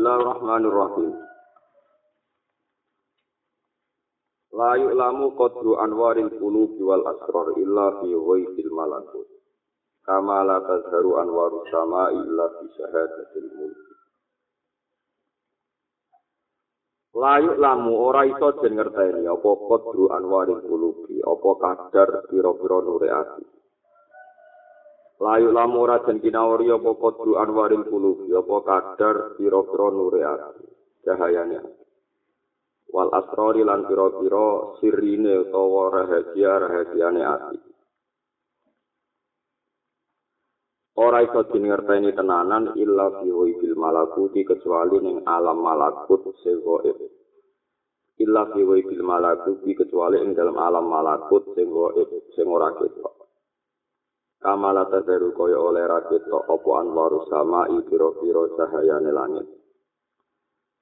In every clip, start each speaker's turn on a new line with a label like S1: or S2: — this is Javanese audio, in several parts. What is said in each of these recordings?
S1: Bismillahirrahmanirrahim. La yu'lamu qadru anwaril qulubi wal asrar illa fi ghaibil malakut. Kama la tazharu anwaru sama'i illa fi syahadatil mulk. La yu'lamu ora iso den ngerteni apa qadru anwaril qulubi, apa kadar pira-pira nure ati. La yu'lamu ora den kinawari apa qadru anwaril qulubi, apa kadar pira-pira nure ati. Cahayane wal asrori lan pira-pira sirine utawa rahasia-rahasiane ati. Ora iso dingerteni tenanan illa fi bil malakuti kecuali ning alam malakut sing gaib. Illa fi bil malakuti kecuali ing dalam alam malakut sing gaib sing ora ketok. Kamala tadaru kaya oleh ra ketok apa anwaru sama pira-pira cahayane langit.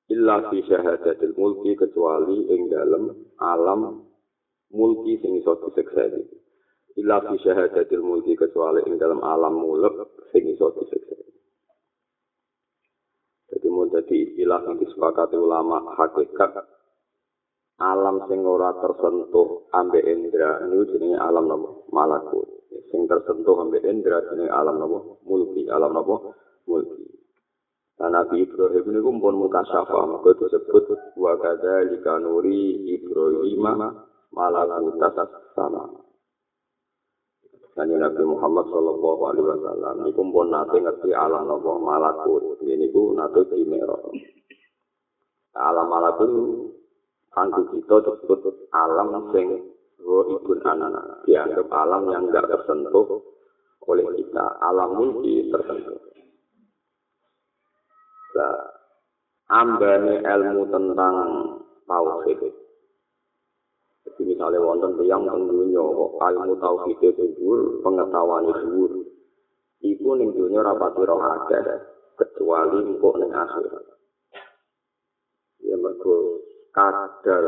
S1: illa fi syahadatil mulki kecuali ing dalem alam mulki sing iso disekseni. Illa fi syahadatil mulki kecuali ing dalem alam mulk sing iso disekseni. Jadi mau jadi istilah yang disepakati ulama hakikat alam sing ora tersentuh ambek indra ini jenenge alam nopo? Malakut sing tersentuh ambek indra jenenge alam nopo mulki alam nopo mulki Nah, Nabi Ibrahim ini pun muka syafa, maka disebut wa kada lika nuri Ibrahim malakutas sama. Dan Nabi Muhammad Shallallahu Alaihi Wasallam ini pun nanti ngerti alam nopo malakut. Ini pun nanti dimero. Alam malakut tangguh kita disebut alam sing ibun anak. Dianggap alam yang tidak tersentuh oleh kita. Alam mulki tersentuh. Nah, ambane ilmu tentang tauhid. Jadi misalnya wonten yang tentunya ilmu tauhid itu dhuwur, pengetahuan itu dhuwur. Iku ning dunya rapati roh akeh kecuali engko ning akhirat. Ya mergo kadar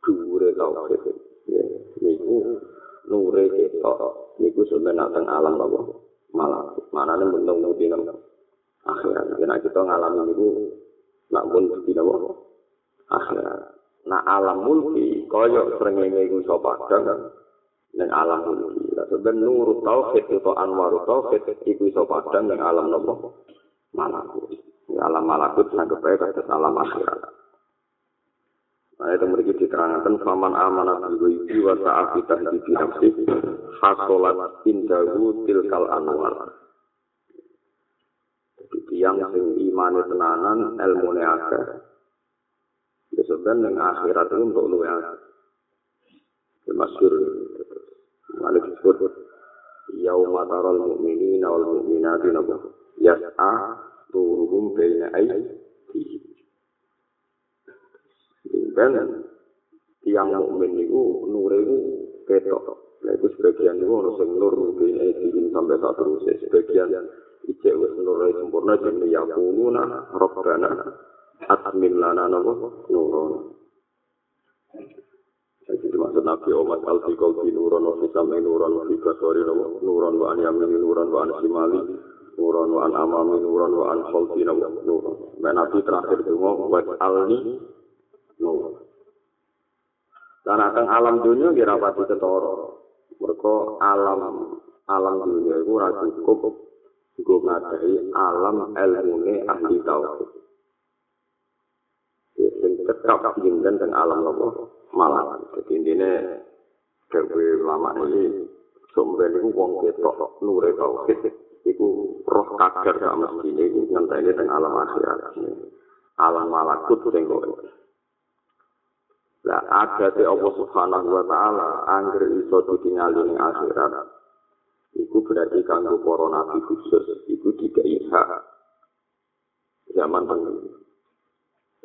S1: dhuwure tauhid. Ya niku nure ketok niku sebenarnya teng alam apa malah manane bentuk mudi nang akhirat. Karena kita ngalami itu nak pun tidak mau akhirat. Nah alam mulki kaya srengenge iku iso padang ning alam mulki. Lah sebenarnya nurut tauhid atau anwaru tauhid iku iso padang ning alam nopo? Malakut. alam malakut sanggep ae kados alam akhirat. Nah, itu mereka diterangkan faman amanat bihi wa ta'afitah di nafsi hasolat indahu tilkal anwar. tiang sing imane tenanan ilmu ne akeh. Ya sebenarnya yang akhirat itu untuk lu yang masyur malik disebut yauma taral mu'minina wal mu'minati nabu yas'a turuhum baina aydihim dan tiang mukmin itu nure itu ketok. Nah itu sebagian itu harus nur mungkin sampai saat terus. Sebagian ijek wis nur sempurna jenenge yaquluna rabbana atmim lana napa? Nurun. Jadi maksud Nabi Muhammad al fi qalbi nurun wa fi sam'i nurun wa fi basari nurun wa an yamini nurun wa an shimali nurun wa an amami nurun wa an khalfi nurun. Men Nabi terakhir itu wa alni Dan akan alam dunia kira pati ketoro. Mereka alam alam dunia itu ora cukup Gue ngadai alam ilmune ahli tauhid. Sing tetap jinten dan alam apa malah. Jadi ini dewe lama ini sumber itu wong ketok nure tauhid. Iku roh kadar sama sini ngenteni teng alam akhirat. Alam malakut sing kok. Lah ada te Allah Subhanahu wa taala angger iso ditingali ning akhirat. Iku berarti kanggo para nabi khusus iku dikai hak zaman pengen.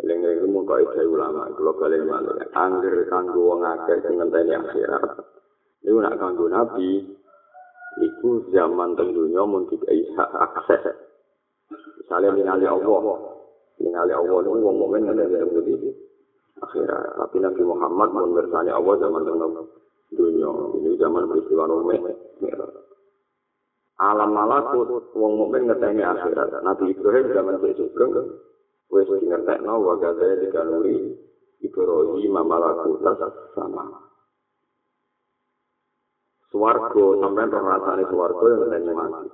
S1: Lengen itu mau kau ulama, kalau kalian malah angger kanggo wong akeh sing ngenteni akhirat. Iku nak kanggo nabi, iku zaman tentunya mau dikai hak akses. Misalnya ningali Allah, ningali Allah wong mukmin ngenteni tentu akhirat. Tapi Nabi Muhammad mau bersani Allah zaman tentunya dunia. Ini zaman peristiwa Nuh alam malakut wong mukmin ngeteni akhirat nabi ibrahim zaman ke sugeng wis ngertekno wa gaza dikanuri Ibrahim mamalaku tas sama. Suwargo sampai rasane suwargo yang ngenteni mati.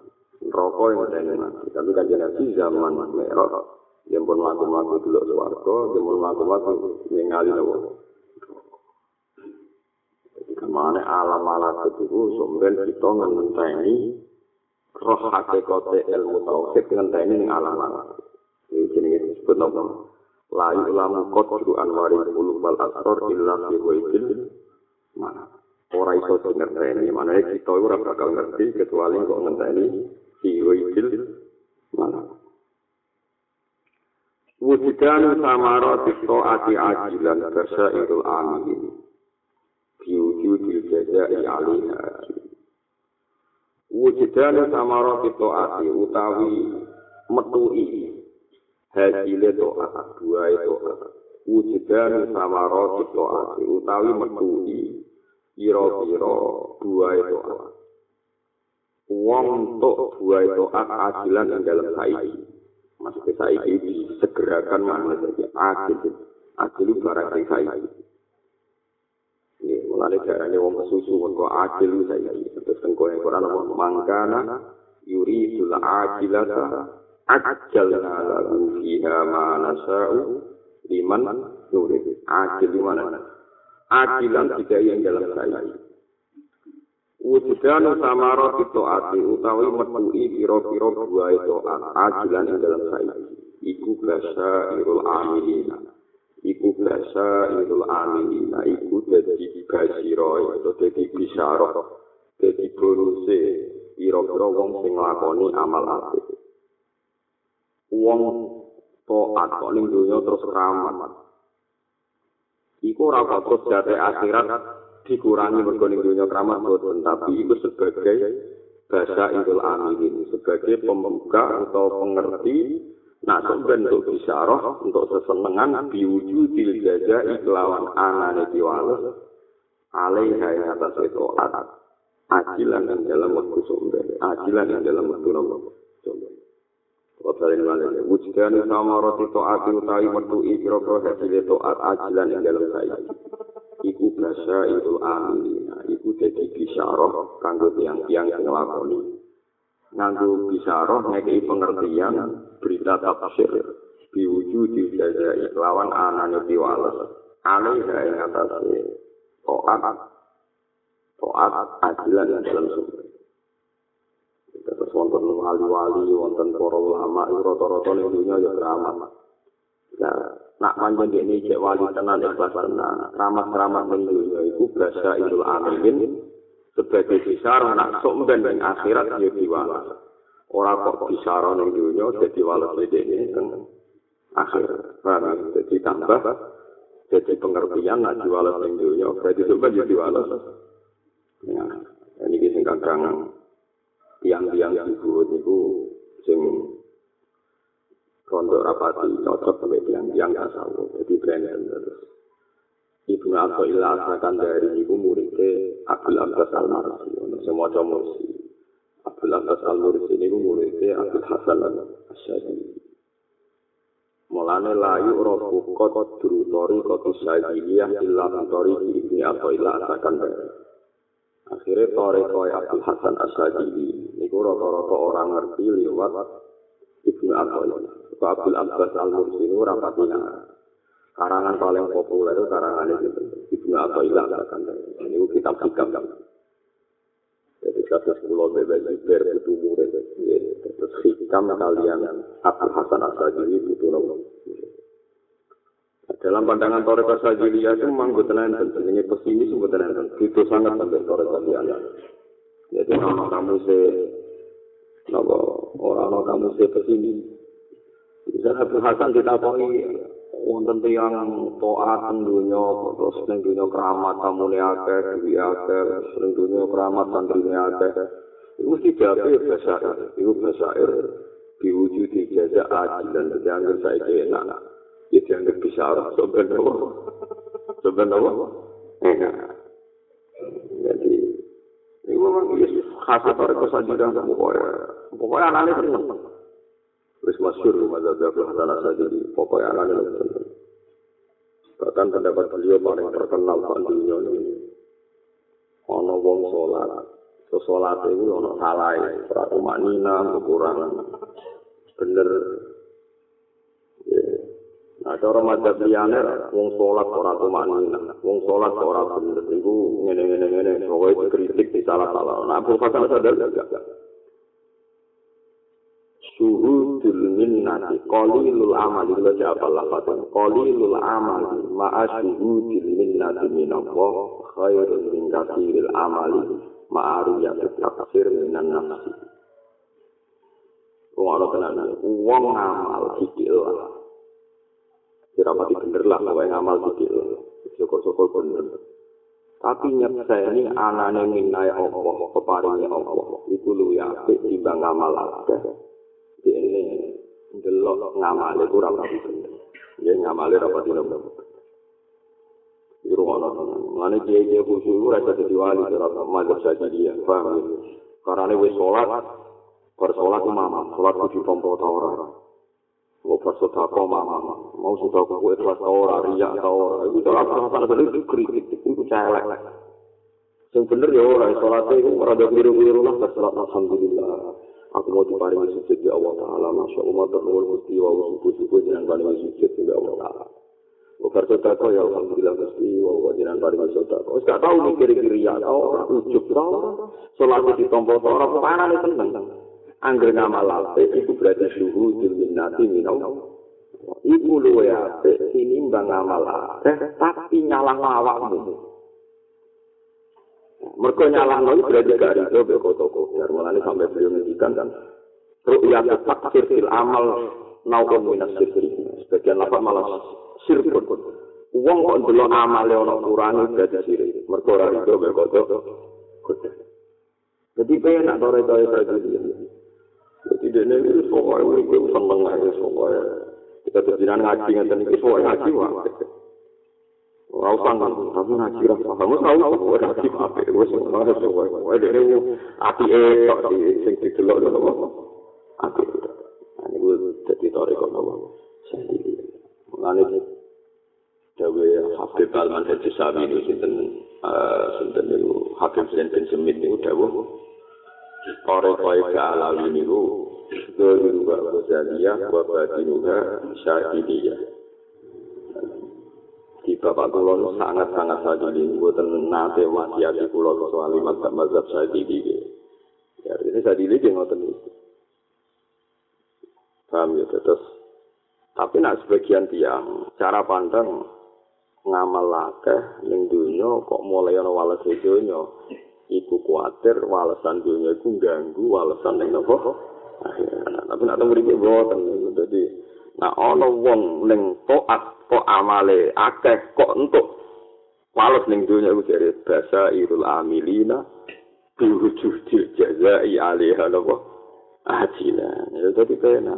S1: Rokok yang ngenteni mati. Tapi kan Nabi zaman merok yang pun laku-laku dulu suwargo, yang pun laku-laku ningali nopo. Kemana alam-alam itu sumber kita ngenteni roh hakikote ilmu tauhid ngenteni alam-alam. Ini jenis disebut nopo. la yulamu qadru anwari qulub wal asrar illa fi wajil mana ora iso ngerteni mana kita ora bakal ngerti kecuali kok ngerteni fi wajil mana wujudan samara tikto ati ajilan bersa idul amin. Biwujudil jazai alaiha wujudan samara tikto ati utawi metui. Hajile doa dua itu wujudan sama roti doa utawi metui. Iro iro dua itu uang tok dua itu ajilan yang dalam saiki maksudnya saiki disegerakan mana saja ajil ajil barang yang saiki ini mulai darahnya wong kesusu wong kok ajil saiki terus tengko yang Quran mangkana yuri sul ajilata ajalna lahu fiha ma nasa'u liman nurid ajil di mana? Ajilan tidak yang dalam saya wujudan sama roti to'ati utawi metui piro-piro dua itu ajilan yang dalam saya iku basa irul amilina iku basa irul amilina iku jadi basiro itu jadi bisaroh jadi bonuse piro-piro wong sing lakoni amal apik. Wong taat kok ning donya terus keramat. Iku ora kok jate akhirat dikurangi mergo donya keramat boten, tapi itu sebagai bahasa Idul Amin sebagai pembuka atau pengerti nak bentuk bisyarah untuk sesenengan diwujudil jaza iklawan anane diwales. Alaiha yang atas itu adat ajilan yang dalam waktu sumber ajilan yang dalam waktu sumber Wasalin malene wujudan sama roti to'at utawi metu ikro pro hasil to'at ajilan yang dalam saya. Iku basa itu amin. Iku jadi bisaroh kanggo tiang-tiang yang ngelakoni. Nganggo bisaroh ngekei pengertian berita tafsir. Biwujud di jaja iklawan anane diwales. Alih yang atasnya to'at to'at ajilan yang dalam sumber. Terus wonten wali-wali, wonten para ulama, rata-rata ning dunya ya keramat. Nak panjang ini cek wali tenan ikhlas tenan, ramah-ramah ning dunya iku basa idul amin sebagai besar nak sok ben ning akhirat ya diwala. Ora kok bisara ning dunya dadi wala ini teng akhir. Paham? Jadi tambah jadi pengertian nak diwala dunya berarti sampeyan ya diwala. Ini sing kadang tiang-tiang disebut itu sing rondo rapati cocok sampai tiang-tiang tasawuf jadi brand terus. Ibnu Abdullah asalkan dari ibu muridnya Abdul Abbas Al Marsi semua mursi. Abdul Abbas Al Mursi ini muridnya Abdul Hasan Al Asyadi Mulane layu rohku kot drutori kot usajiliyah illa nutori ibni Abdullah asalkan dari. Akhirnya Toreko Abdul Hasan Asyadi itu rata-rata orang ngerti lewat Ibnu Abdul. Kok Abdul Abbas Al Mursi itu rapatnya karangan paling populer itu karangan itu Ibnu Abdul akan ini kitab hikam jadi kasus pulau bebas ber itu murid terus hikam kalian Abdul Hasan Asyadi itu tuh Dalam pandangan Toreko Sajilia itu memang buatan enten. Ini pesimis buatan enten. Itu sangat sampai Toreko Sajilia. Jadi nama kamu se, nama orang kamu se pesimis. Bisa Abu Hasan ditakoni wonten tiyang taat dunya terus ning dunya keramat kamu ne akeh duwi akeh ning dunya keramat santri ne akeh. Iku mesti jabe bahasa iku bahasa diwujudi jaza adil dan dianggap saiki enak. Itu yang bisa orang sebenarnya sebenarnya jadi ini memang khas atau rekosan juga pokoknya. Pokoknya anaknya seneng Wis masyhur mazhab Abu Hasan Asy'ari pokoknya anak itu. Bahkan pendapat beliau paling terkenal sak dunia ini. Ana wong salat. So itu ana salah, ora manina kekurangan. Bener. Nah, cara mazhab liyane wong salat ora manina, wong salat ora bener iku ngene-ngene ngene, pokoke kritik di salah-salah. Nah, Abu Hasan Asy'ari suhudul minnati qalilul amali wa ja'al lafatan qalilul amali ma'a suhudul minnati minallah. Khairun min kathiril amali. Riyati taksir minan nafsi. Wong ana tenan. Wong ngamal sikil. Lah kira pati bener lah kowe ngamal sikil. Syukur-syukur bener. Tapi nyeksa ini anane minai Allah keparingnya Allah. Itu lu ya timbang ngamal akeh ini delok ngamale kurang rapi bener. Ya ngamale rapi bener. Iru ana. Mane kiye kiye khusyuk ora dadi wali ora mazhab saja dia. Paham? Karena wis salat, bar salat mama, salat kudu tompo ta ora. Mau pasut apa mama, mau sudah aku ikhlas ta ora, riya ta ora. Iku ora apa-apa bener kritik, iku celek. Sing bener ya ora salat iku ora ada biru-biru lah, salat alhamdulillah. Aku mau diparingi sujud di Allah Ta'ala Masya Allah terlalu mesti wa subuh-subuh jangan paringi sujud di Allah Ta'ala. Bukan sodako ya Alhamdulillah mesti wa jangan paringi sodako Gak tau mikir kiri ya tau ujub tau Sholat di tombol tau orang panas ini tenang. Angger ngamal lape itu berarti suhu jilminati minau Ibu luwe ape ini mbak ngamal lape Tapi nyalang lawakmu Mereka nyalah nol berarti gak ada itu toko Biar mulanya sampai beliau ngendikan kan. Ru'yat taksir fil amal naukun minas sirri. Sebagian lapak malah sirpun. Uang kok dulu amal yang orang kurangi berarti sirri. Mereka orang itu berkata Jadi penak tore-tore tadi. Jadi dia ini itu seneng aja pokoknya. Kita berjalan ngaji ngeten iki pokoknya ngaji wae. Ora usah tapi ngaji ra kamu tahu kok ora ngaji apa wis ora usah wae dhewe ati e tok sing didelok lho ati ane kuwi dadi tore kok nopo sendiri. Ngene dewe Habib Alman Haji Sami itu sinten sinten itu Habib Sinten Semit itu dewe Kore koi ke alawi niku Zohiru wa Ghazaliyah wa Badinuha Syahidiyah di bapak kula sangat-sangat sadili mboten nate wasiat kula soal mazhab mazhab sadili ya ini sadili ki ngoten iki. Paham ya terus tapi nak sebagian tiang cara pandang ngamal akeh ning dunya kok mulai ana wales dunya iku kuatir walesan dunya iku ganggu walesan ning nopo tapi nak temu iki mboten. Dadi nak ana wong ning taat kok amale akeh kok entuk? Wales ning dunya iku jare basa irul amilina. Biwujuh til jazai alaiha napa? Ajila ya dadi pena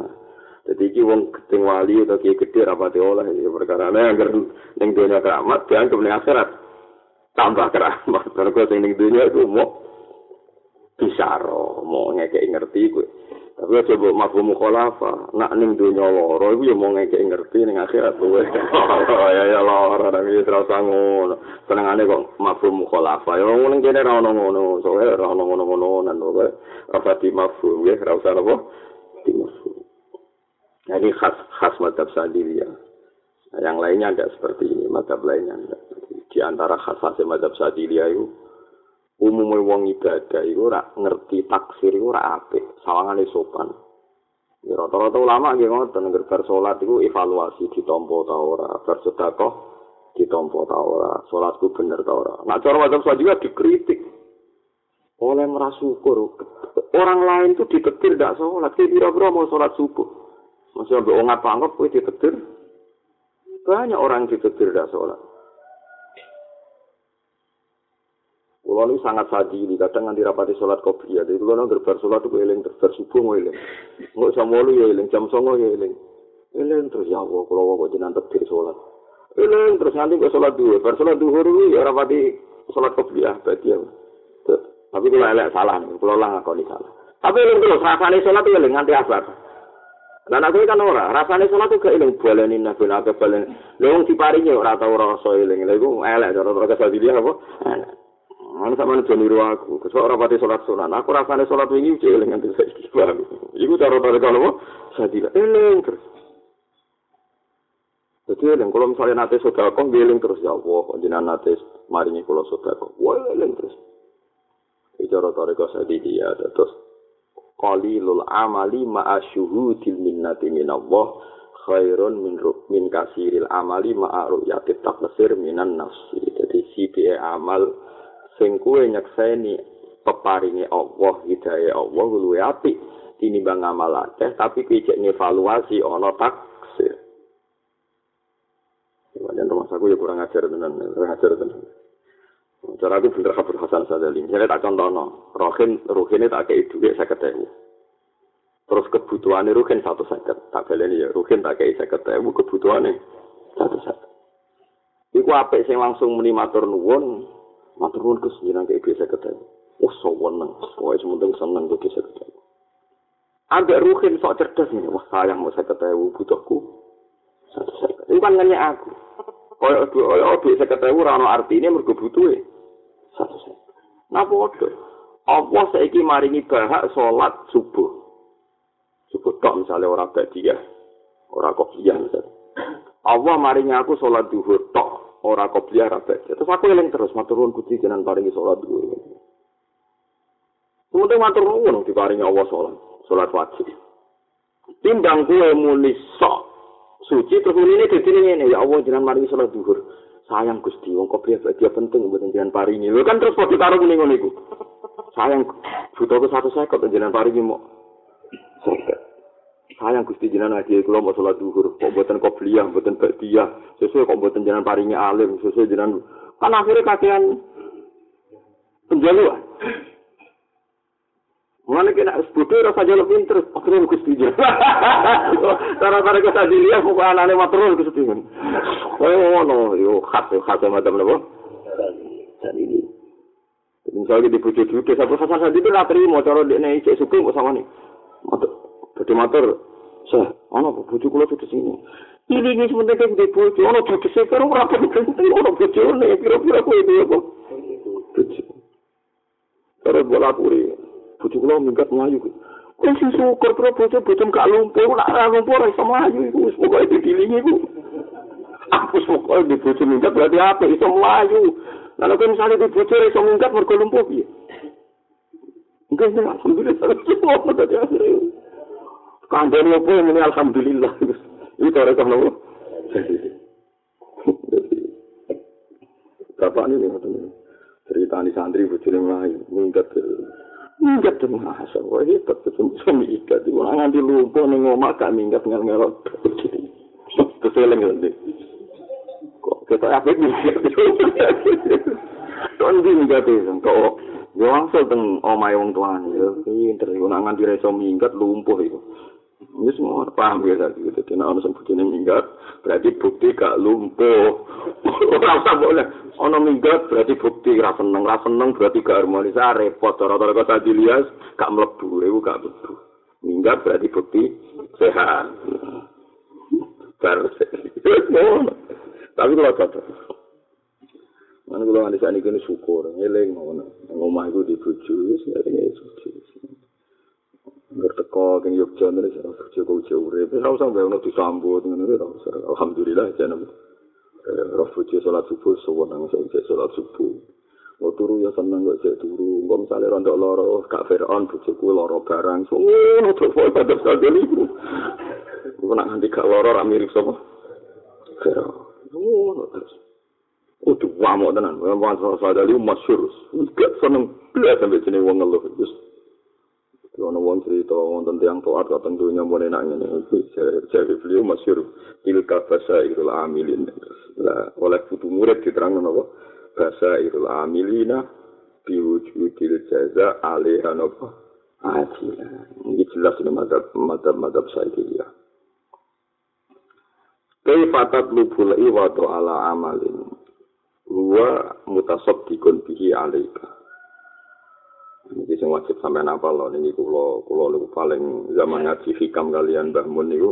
S1: dadi iki wong gedeng wali utawa ki gedhe rapate oleh. Ya perkara ne anger ning dunya keramat dianggap ning akhirat. Tambah keramat. Mergo sing ning dunya iku mau bisa mau ngekek ngerti kuwi Tapi aja mbok mafhum khulafa, nak ning donya lara iku ya mau ngekek ngerti ning akhirat kowe. ya ya lara nang ora usah ngono. Senengane kok mafhum khulafa. Ya wong ning kene ora ono ngono, soe ora ono ngono-ngono nan kowe. Ora di mafhum ya, ora usah apa. Di mafhum. Jadi khas khas madhab ya. Yang lainnya tidak seperti ini, madhab lainnya tidak. Di antara khas khas madhab sadilia itu, umume wong ibadah iku ora ngerti taksir iku ora apik. Sawangane sopan. Ya rata-rata ulama nggih ngoten ngger bar salat iku evaluasi ditampa ta ora bar sedekah ditampa ta ora salatku bener ta ora. Nah cara wajib juga dikritik. Oleh merasukur orang lain tuh ditetir tidak sholat kayak bira-bira mau sholat subuh. Masih ambil ongat pangkep kue ditetir banyak orang ditetir tidak sholat Kulo ini sangat sadili, kadang nganti rapati sholat kopi ya. Jadi kulo nang gerbar sholat itu eling terus subuh mau eling. Nggak usah malu ya eling, jam songo ya eling. Eling terus ya Allah, kulo kok jenang tebir sholat. Eling terus nanti ke sholat dua, ber sholat dua ini ya rapati sholat kopi ya, berarti ya. Tapi kulo elek salah, kulo lah ngakoni salah. Tapi eling terus rasanya sholat itu eling nganti asar. Lah aku kan ora, rasane salat gak eling baleni nabi nabi baleni. Lha wong diparingi ora tau rasa eling. Lha iku elek cara cara kesal dia apa? Ana sama nih niru aku, kecuali orang pati sholat sunan. Aku rasanya sholat ini udah eling nanti saya istiqbal. Iku cara cara kalau apa? Saya tidak eling terus. Jadi eling kalau misalnya nanti sudah kok eling terus ya Allah, jangan nanti maringi kalau sudah kok, wah eling terus. Itu cara cara saya dia terus qalilul amali ma'a syuhudil minnati minallah khairun min min kasiril amali ma'a ru'yati taqsir minan nafsi. Jadi si amal sing kuwe nyekseni peparinge Allah hidayah Allah luwe apik tinimbang amal akeh tapi kicek ngevaluasi ana taksir. Banyak rumah saku ya kurang ajar tenan, kurang ajar tenan. Cara aku bener kabur Hasan Sadali. Misalnya tak contohno, Rohin, Rohin tak kayak duit saya ketemu. Terus kebutuhannya Rohin satu seket. Tak beli ya, Rohin tak kayak saya ketemu kebutuhannya satu seket. Iku apik sing langsung muni matur nuwun, matur nuwun Gus kayak saya ketemu. Oh, so weneng. Pokoke sementing seneng kok saya ketemu. Ambek Rohin sok cerdas ini, wah sayang mau saya ketemu butuhku. Ini kan aku. Kaya dua, dua saya ketemu rano artinya mergo butuhe. satu set. Nah bodoh. Allah saiki maringi bahak sholat subuh. Subuh tok misalnya orang badia. Orang kopiah misalnya. Allah maringi aku sholat duhur tok. Orang kopiah orang badia. Terus aku yang terus. Maturun kuci jenan paringi sholat duhur. Kemudian maturun diparingi Allah sholat. Sholat wajib. Timbang gue muni sok. Suci terus ini jadi ini. Ya Allah jenan maringi sholat duhur. sayang Gusti wong kok dia dia penting buat jenengan paringi lho kan terus kok ditaruh ning ngono iku sayang butuh ke satu saya kok jenengan paringi mau sayang Gusti jenengan lagi kula mau salat duhur kok mboten kok beliah mboten dia sesuai kok mboten jenengan paringi alim sesuai jenengan kan akhirnya kakean penjaluan Mana kena seputu rasa jalan pinter, akhirnya aku setuju. Cara-cara kita dilihat, bukan anaknya maturun aku setuju. Oh, no, yo khas, khas sama temen apa? Dan ini. Misalnya di juga, satu khas khas itu nggak terima, cara dia nih cek suku, sama nih. Berarti matur, sah, mana bujuk kulo sudah sini. Ini ini sebenarnya di bujuk, ono bujuk sekarang berapa penting, ono bujuk nih, kira-kira aku itu apa? Bujuk. Cara bola kuri. bojo kula minggat mlayu kuwi. Kuwi sing syukur pro bojo bojo gak lumpuh, ora ora lumpuh ora iso mlayu iku wis pokoke didilingi iku. Aku syukur di bojo minggat berarti apa iso mlayu. Lalu kan misalnya di bojo iso minggat mergo lumpuh piye? Enggak sih, alhamdulillah. Apa yang ini? Alhamdulillah. Ini cara kau nopo. Bapak ini cerita di santri bujurnya melayu, minggat minggat tuh masa wah hebat. Tuh bisa minggat orang nganti lupa nih ngomong gak minggat nggak ngelot. Terus eleng nanti kok kita apa minggat tuh nanti minggat tuh kok gue langsung teng omai wong tuan ya pinter gue nganti reso minggat lumpuh itu Ini semua paham ya tadi gitu. Kena orang sebut ini minggat, berarti bukti gak lumpuh. Orang usah boleh. Ono minggat berarti bukti gak seneng, gak seneng berarti gak harmonis. Ah repot. Cara-cara kata dilihat gak melebu, itu gak melebu. Minggat berarti bukti sehat. Baru Tapi kalau kata, Mana kalau ada saat ini syukur, ngeleng mau ngomong itu dibujuk, ini suci. Ngerteko keng Yogyakarta nek ora bojo kok bojo urip ora usah bae ono disambut ngene ora usah alhamdulillah jeneng eh ora salat subuh sowan nang salat subuh Mau turu ya seneng kok cek turu. Kok misalnya rontok loro, kak Fir'aun bujuku loro barang. So, ngono tuh, kok ada sekali ibu. Kok nak nanti kak loro, rak mirip sama. Fir'aun. Ngono terus. Udah wamuk tenan. Wamuk sadali masyur. Gak seneng. Bila sampai sini wong ngeluh. Terus Ono wong cerita wonten tiyang taat kateng donya mun enak ngene iki jare beliau masyhur ilka bahasa irul amilin. Lah oleh putu murid diterangno napa? Bahasa irul amilina biwujudil jaza alaiha napa? Ajila. Ini jelas ini madhab, madhab, madhab saya dia. Kaifatat lubul iwadu ala amalin. Huwa mutasabdikun bihi alaika. Ini sing wajib sampai napa loh. Ini kulo kulo lu paling zaman ngaji hikam kalian Mbah Mun niku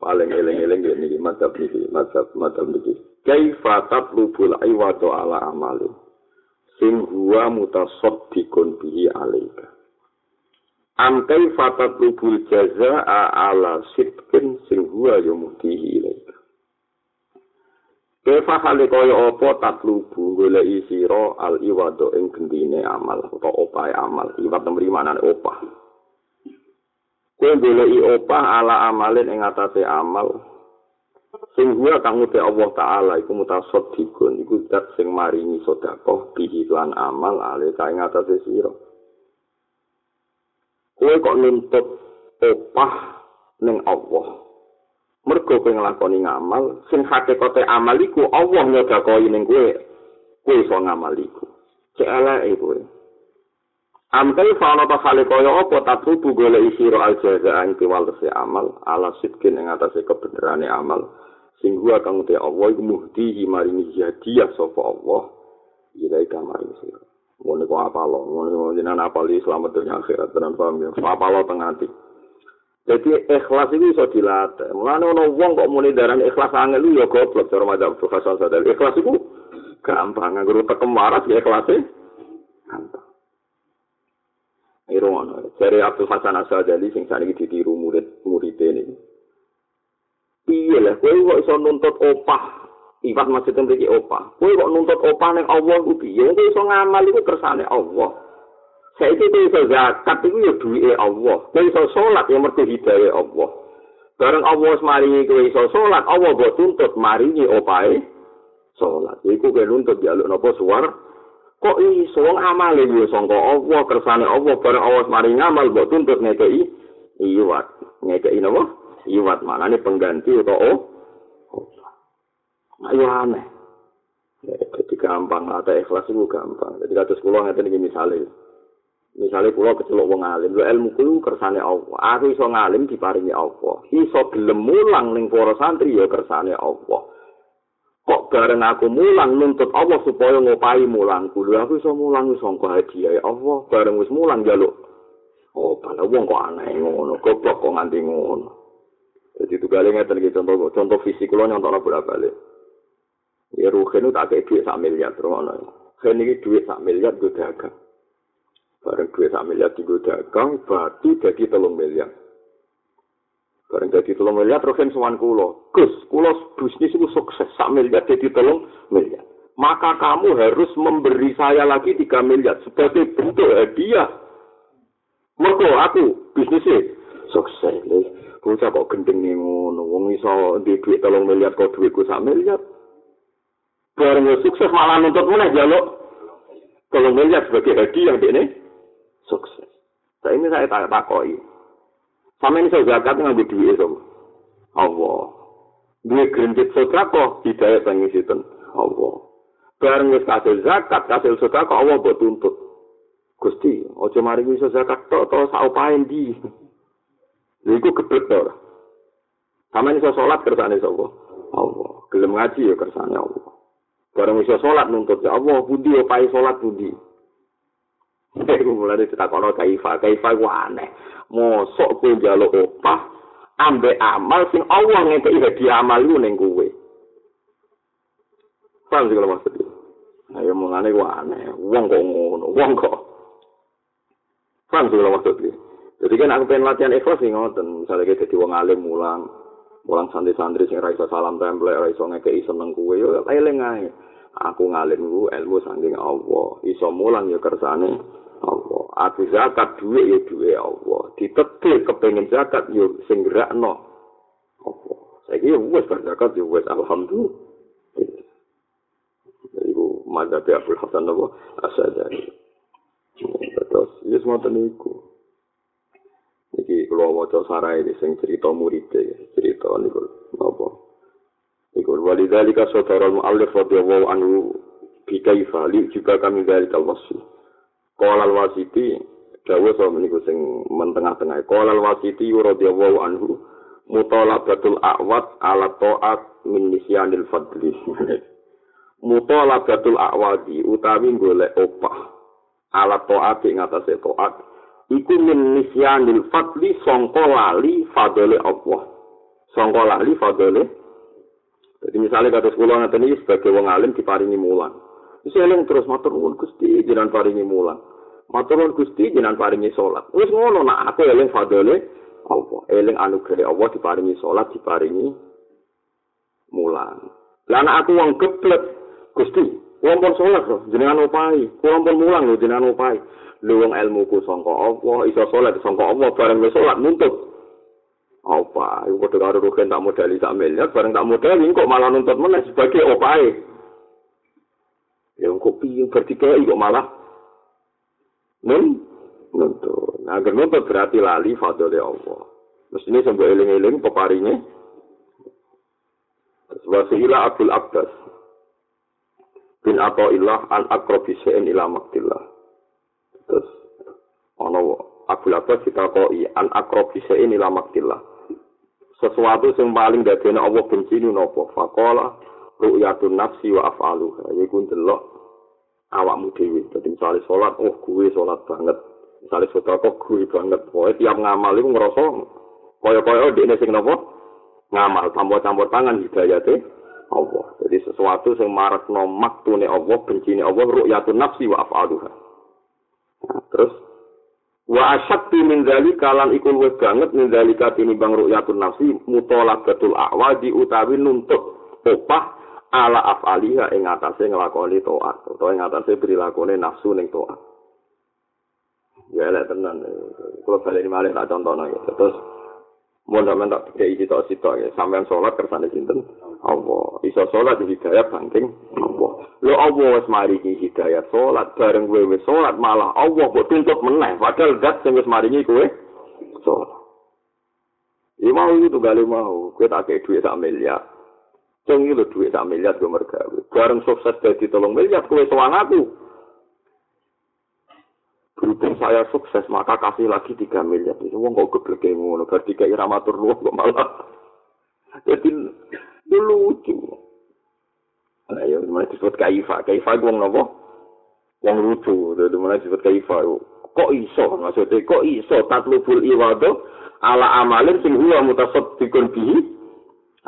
S1: paling eling-eling ya niki madzhab niki madzhab madzhab niki. Kaifa tatlubul iwadu ala amali. Sing huwa mutasaddiqun bihi alaika. Am kaifa tatlubul jazaa ala sidqin sing huwa yumtihi ilaika. Kefa hale kaya apa tatlubu golek sira al iwado ing gendine amal utawa opahe amal. Iwat nemri manane opah. Kowe golek opah ala amalin ing atase amal. Sing gua kang uti Allah taala iku mutasaddiqun iku zat sing maringi sedekah bihi lan amal ale kae atase sira. Kowe kok nuntut opah ning Allah. Mergo kowe nglakoni ngamal sing hakikate amal iku Allah nyedakoi ning kowe kowe iso ngamal iku. Cek eleke kowe. Amkai fauna ta khali kaya apa? Tatrubu gole isiro al jaza ang tiwalese amal ala sitkin ing atase kebenerane amal. Sing gua kang te Allah iku muhdi maringi hadiah sapa Allah. Ilai kamaring sira. Ngono kok apa lo ngono jenengan apa selamat dunia akhirat tenan paham ya? Apa lo tengah Jadi ikhlas itu bisa dilatih. Mulane ono wong kok muni darah ikhlas angel lu ya goblok cara madzhab Hasan Sadali. Ikhlas itu gampang nganggo tekem waras ya ikhlas e gampang. Iro ono dari Abdul Hasan Sadali sing saniki ditiru murid murid ini. Iya lah, kowe kok iso nuntut opah Iwat masjid mriki opah. Kowe kok nuntut opah ning Allah piye? Kowe iso ngamal iku kersane Allah. Saiki kowe iso zakat iku ya duwike Allah. Kowe iso salat ya mergo hidayah Allah. Bareng Allah wis maringi kowe iso salat, Allah mbok tuntut maringi opae salat. Iku kowe nuntut jaluk napa suwar? Kok iso wong amale yo sangka Allah kersane Allah bareng Allah maringi amal mbok tuntut ngekeki iwat. Ngekeki napa? Iwat manane pengganti utawa. Ayo aneh. Jadi gampang, ada ikhlas itu gampang. Jadi kata sekolah ngerti ini misalnya. Misalnya pulau kecelok wong alim, lu ilmu kulo kersane Allah. Aku iso ngalim diparingi Allah. Iso gelem mulang ning para santri ya kersane Allah. Kok bareng aku mulang nuntut Allah supaya ngopai mulang kulo. Aku iso mulang iso kok hadiah Allah. Bareng wis mulang jaluk. Oh, pada wong kok aneh ngono. Goblok kok nganti ngono. Jadi itu ngeten iki contoh contoh fisik kulo nyontokno bolak-balik. Ya ruhen tak kayak duit sak miliar terus. Kan iki duit sak miliar gue dagang. Bareng duit sak miliar tinggal dagang, batu jadi telung miliar. Bareng jadi telung miliar, terus yang semuanya kulo. Gus, kulo bisnis itu sukses, sak miliar jadi telung miliar. Maka kamu harus memberi saya lagi tiga miliar sebagai bentuk hadiah. Mergo aku bisnisnya sukses. Bocah kok gendeng nih ngono, wong iso di duit telung miliar kok duitku sak miliar. Bareng sukses malah nuntut mana jaluk telung miliar sebagai hadiah ini. Sukses. Nah ini saya tak takoi. Sama ini saya zakat ngambil duit itu. Allah. Duit gerintit sodako, hidayah yang ngisi Allah. Bareng wis kasil zakat, kasil sodako, Allah buat tuntut. Gusti, ojo mari bisa zakat to, to saupain di. Iku gebet to. Sama ini saya sholat kersane sapa? Allah. Gelem ngaji ya kersane Allah. Bareng bisa sholat nuntut ya Allah, budi opai sholat budi. Iku mulane ditakono kaifa, kaifa ku aneh. Mosok kowe njaluk opah ambek amal sing Allah ngekeki dadi amal iku ning kowe. Paham sih kalau maksudnya? Ayo mulane ku aneh. Wong kok ngono, wong kok. Paham sih kalau maksudnya? Jadi kan aku pengen latihan ikhlas sih ngoten. Misalnya kayak jadi wong alim mulang, mulang santri-santri sing raiso salam template, raiso ngekei seneng kue, yo eling ae. Aku ngalim ku ilmu saking Allah. Iso mulang ya kersane Allah. Aku zakat duwe ya duwe Allah. Ditetir kepengen zakat ya sing gerakno Allah. Saiki ya wis zakat ya wis alhamdulillah. Iku madzhab Abdul Hasan apa asadari. Terus ya semua niku. Iki kalau mau sarai sing cerita murid cerita niku apa? Iku walidalika saudara al-mu'allif radhiyallahu anhu bikaifa li juga kami dari kalwasi. Kolal wasiti dawa sama niku sing mentengah-tengah. Kolal wasiti radhiyallahu anhu mutalabatul a'wad ala ta'at min nisyanil fadli. mutalabatul a'wadi utawi golek opah alat taat ing atase taat iku min nisyanil fadli sangka lali fadle Allah sangka lali fadle jadi misalnya kata sekolah nanti ini sebagai wong alim diparingi mulan Wis eling terus matur nuwun Gusti jenengan paringi mulang. Matur nuwun Gusti jenengan paringi salat. Wis ngono nak aku eling fadole Allah. Eling anugerah Allah diparingi salat, diparingi mulang. Lah anak aku wong geblek Gusti, wong pun salat lho jenengan opahi. Wong pun mulang lho jenengan opahi. Lu wong ilmuku sangka Allah, iso salat sangka Allah bareng wis salat nuntut. Apa? Iku padha karo rugen tak modali sak miliar, bareng tak modali kok malah nuntut meneh sebagai opahe. Ya engko piye bertiga kok malah nun nuntut. Nah, nuntut berarti lali fadole Allah. Mestinya sampai eling-eling peparingnya. Wasihila Abdul Abbas bin Atta'illah an akrobi se'en ila maktillah. Terus, ono Abdul Abbas ditakoi an akrobi se'en ila maktillah. Sesuatu yang paling dadene Allah benci ini nopo. Fakola ru'yatun nafsi wa af'aluha iku ndelok awakmu dhewe dadi misale salat oh gue salat banget. Misale sedekah gue banget. Pokoke tiap ngamal iku ngrasa kaya-kaya dekne sing napa? Ngamal campur-campur tangan hidayate Allah. Jadi sesuatu sing marakno maktune Allah bencine Allah ru'yatun nafsi wa af'aluha nah, terus wa asyaddu min dzalika lan iku luwih banget min dzalika tinimbang ru'yatun nafsi mutolabatul a'wadi utawi nuntut opah ala afaliha ing atase nglakoni taat. Utawa ing atase prilakune nafsu ning taat. Ya lek tenan. Kalau balik malih tak contohno ya. Terus mau sampean tak dikei sitok sitok ya. Sampean sholat kersane sinten? Allah. Iso sholat di hidayah banting Allah. Lo Allah wis maringi hidayah sholat. Bareng kowe wis sholat malah Allah kok tuntut meneh. Padahal zat sing wis maringi kowe sholat. Ya mau itu gale mau, kowe tak kei duit sak miliar, Cung iki lho dhuwit sak miliar go mergawe. Bareng sukses dadi tolong miliar kowe sowan aku. Berhubung saya sukses, maka kasih lagi 3 miliar. Itu wong kok gebleke ngono, berarti kayak ramatur luwih kok malah. Jadi lucu. Nah, ya, mana disebut kaifa. Kaifa itu wong nopo? Wong lucu. Jadi mana disebut kaifa. Kok iso? Maksudnya, kok iso? Tatlubul iwado ala amalin sing huwa mutasaddiqun bihi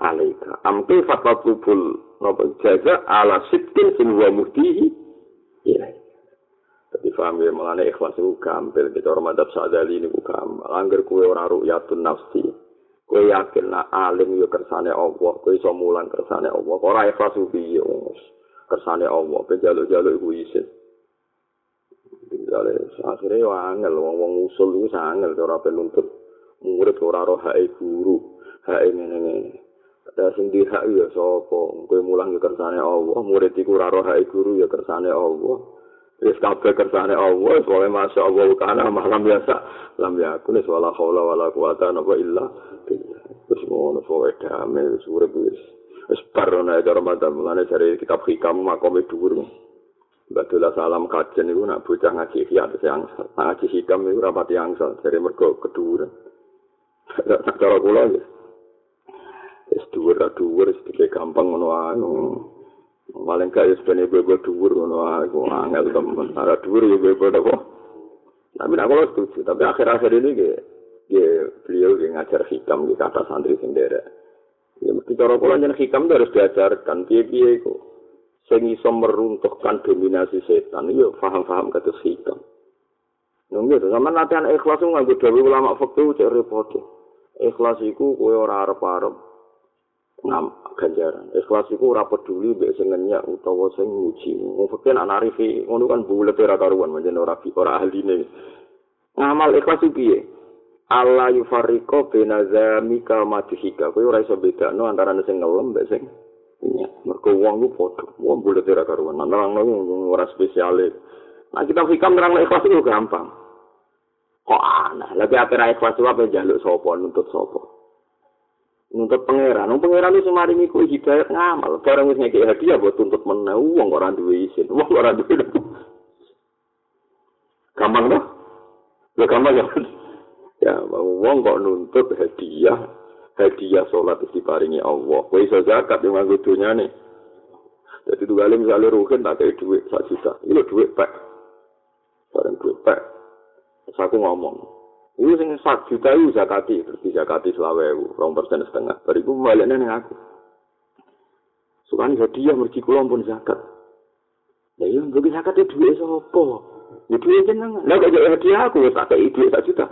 S1: alaika. Amke fatwa kubul napa jaza ala sitkin sing wa muhtihi ya tapi paham ya mengenai ikhlas itu gampil. Kita orang madhab sadali ini bukan anggar kue orang ru'yatun nafsi. Kue yakin nak alim yo kersane Allah. Kue iso mulan kersane Allah. Ora ikhlas itu biyo kersane Allah. Pejaluk-jaluk iku isin. Misalnya, akhirnya yo angel, wong-wong usul itu angel, ora penuntut murid, ora roh hae guru, hae ngene-ngene. Ada sing dihak ya sapa? Kowe mulang ya kersane Allah, murid iku ora roh guru ya kersane Allah. Wis kabeh kersane Allah, soalnya masya Allah kana malam biasa. Lam ya aku nih wala haula wala quwata illa billah. Wis ngono pokoke damai wis urip wis. Wis parona ya Ramadan mulane dari kitab hikam makome dhuwur. Betul salam kajen itu nak bocah ngaji hikam yang ngaji hikam itu rapat yang dari mergo keduren. Cara kula ya. Wis dhuwur ra dhuwur sedikit gampang ngono ae. Paling kaya sebenarnya gue dhuwur ngono ae kok angel temen. Ora dhuwur gue gue apa? Tapi aku setuju tapi akhir-akhir ini gue gue beliau yang ngajar hikam di kata santri sendiri ya mesti cara kula jeneng hikam itu harus diajarkan piye-piye kok sing iso meruntuhkan dominasi setan yo paham-paham kata hikam. Nunggu itu, sama latihan ikhlas itu nganggo dawe ulama faktu cek repot. Ikhlas itu kue ora arep-arep ngam ganjaran. Ikhlas iku ora peduli mbek sing ngenyak utawa sing nguji. Wong fakir anak arifi ngono kan bulet ora karuan menjen ora ora ahline. Ngamal ikhlas iki piye? Allah yufarriqo bena zamika madhika. Kowe ora iso bedakno antara sing ngelem mbek sing ngenyak. Mergo wong ku padha. Wong bulet ora karuan. Nang nang ora spesiale. Nah kita hikam nerang ikhlas itu gampang. Kok aneh. Lagi apa ikhlas itu apa jaluk sopo, nuntut sopo. Nuntut pangeran. Wong pangeran wis maringi kuwi hidayat ngamal. Barang wis ngekek hadiah buat tuntut meneh wong ora duwe isin. Wong ora duwe. Gampang to? Ya gampang ya. Ya, wong kok nuntut hadiah. Hadiah salat diparingi Allah. Kowe iso zakat yang nganggo dunyane. Jadi tuh kali misalnya rugen tak kayak duit satu juta, ini duit pak. bareng duit pek. Terus aku ngomong, Iku sing sak juta iku zakati, di zakati selawe rong persen setengah. Bariku baliknya ning aku. Sukani hadiah mergi kula pun zakat. Ya iya, bagi zakat itu duit sapa? Ya duit jenengan. Lah kok jadi hadiah aku wis tak duit sak juta.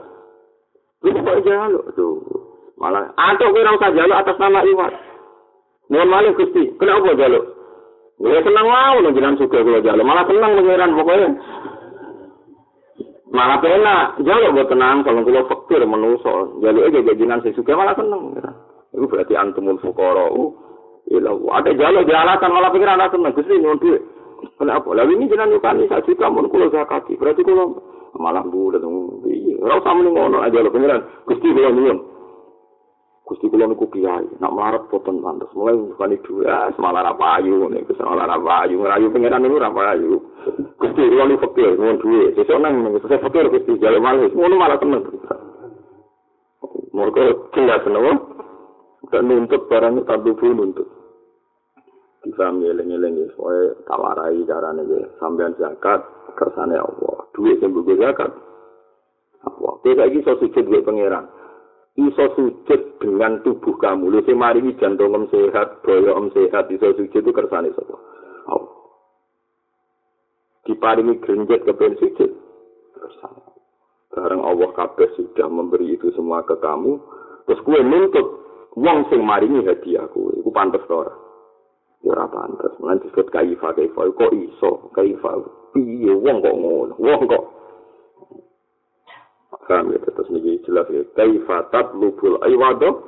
S1: Lu kok jaluk tuh. Malah atau kira usah jaluk atas nama Iwan. Nuwun malih Gusti, kenapa jaluk? Ya seneng wae nang jenengan suka kula jaluk, malah seneng pengiran pokoknya. Malah pena. Jaluk buat tenang kalau kulo fakir menuso jaluk aja gajinan saya suka malah seneng itu berarti antumul fukoro uh, ada jaluk di alasan malah pikiran ada seneng. Gusti nyuwun duit. Kenapa? Lalu ini jenengan nyukani saya suka mun kulo zakati berarti kulo malah bulat iya. Ora usah muni ngono aja lo pengiran gusti kulo nyuwun Gusti kula niku kiai, nak melarat boten pantes. Mulai bukan itu ya, semalar apa ayu nih, semalar apa ayu, ngerayu pengiran niku apa ayu. Gusti kula niku fakir, nuwun duwe. Sesuk nang sesuk fakir Gusti jale malih, ngono malah temen. Mergo jelas nopo? Kan nuntut barang tak duwe nuntut. Bisa ngeleng-eleng ya, soalnya tawarai caranya ya, sampean zakat, kersane Allah. Duit yang zakat. Apa? Tidak lagi so sujud duit pengiran. Iso sujud dengan tubuh kamu. Lu sing maringi jantung om sehat, boyo om sehat, iso sujud itu kersane sapa? Allah. Diparingi grenjet ke ben sujud. Kersane. Bareng Allah kabeh sudah memberi itu semua ke kamu, terus kue nuntut wong sing maringi hadiah kue, iku pantes to ora? Ya ora pantes. Mulane disebut kaifa kaifa kok iso kaifa piye wong kok ngono? Wong kok Paham ya, terus ini jelas ya. Kaifa tatlubul aywado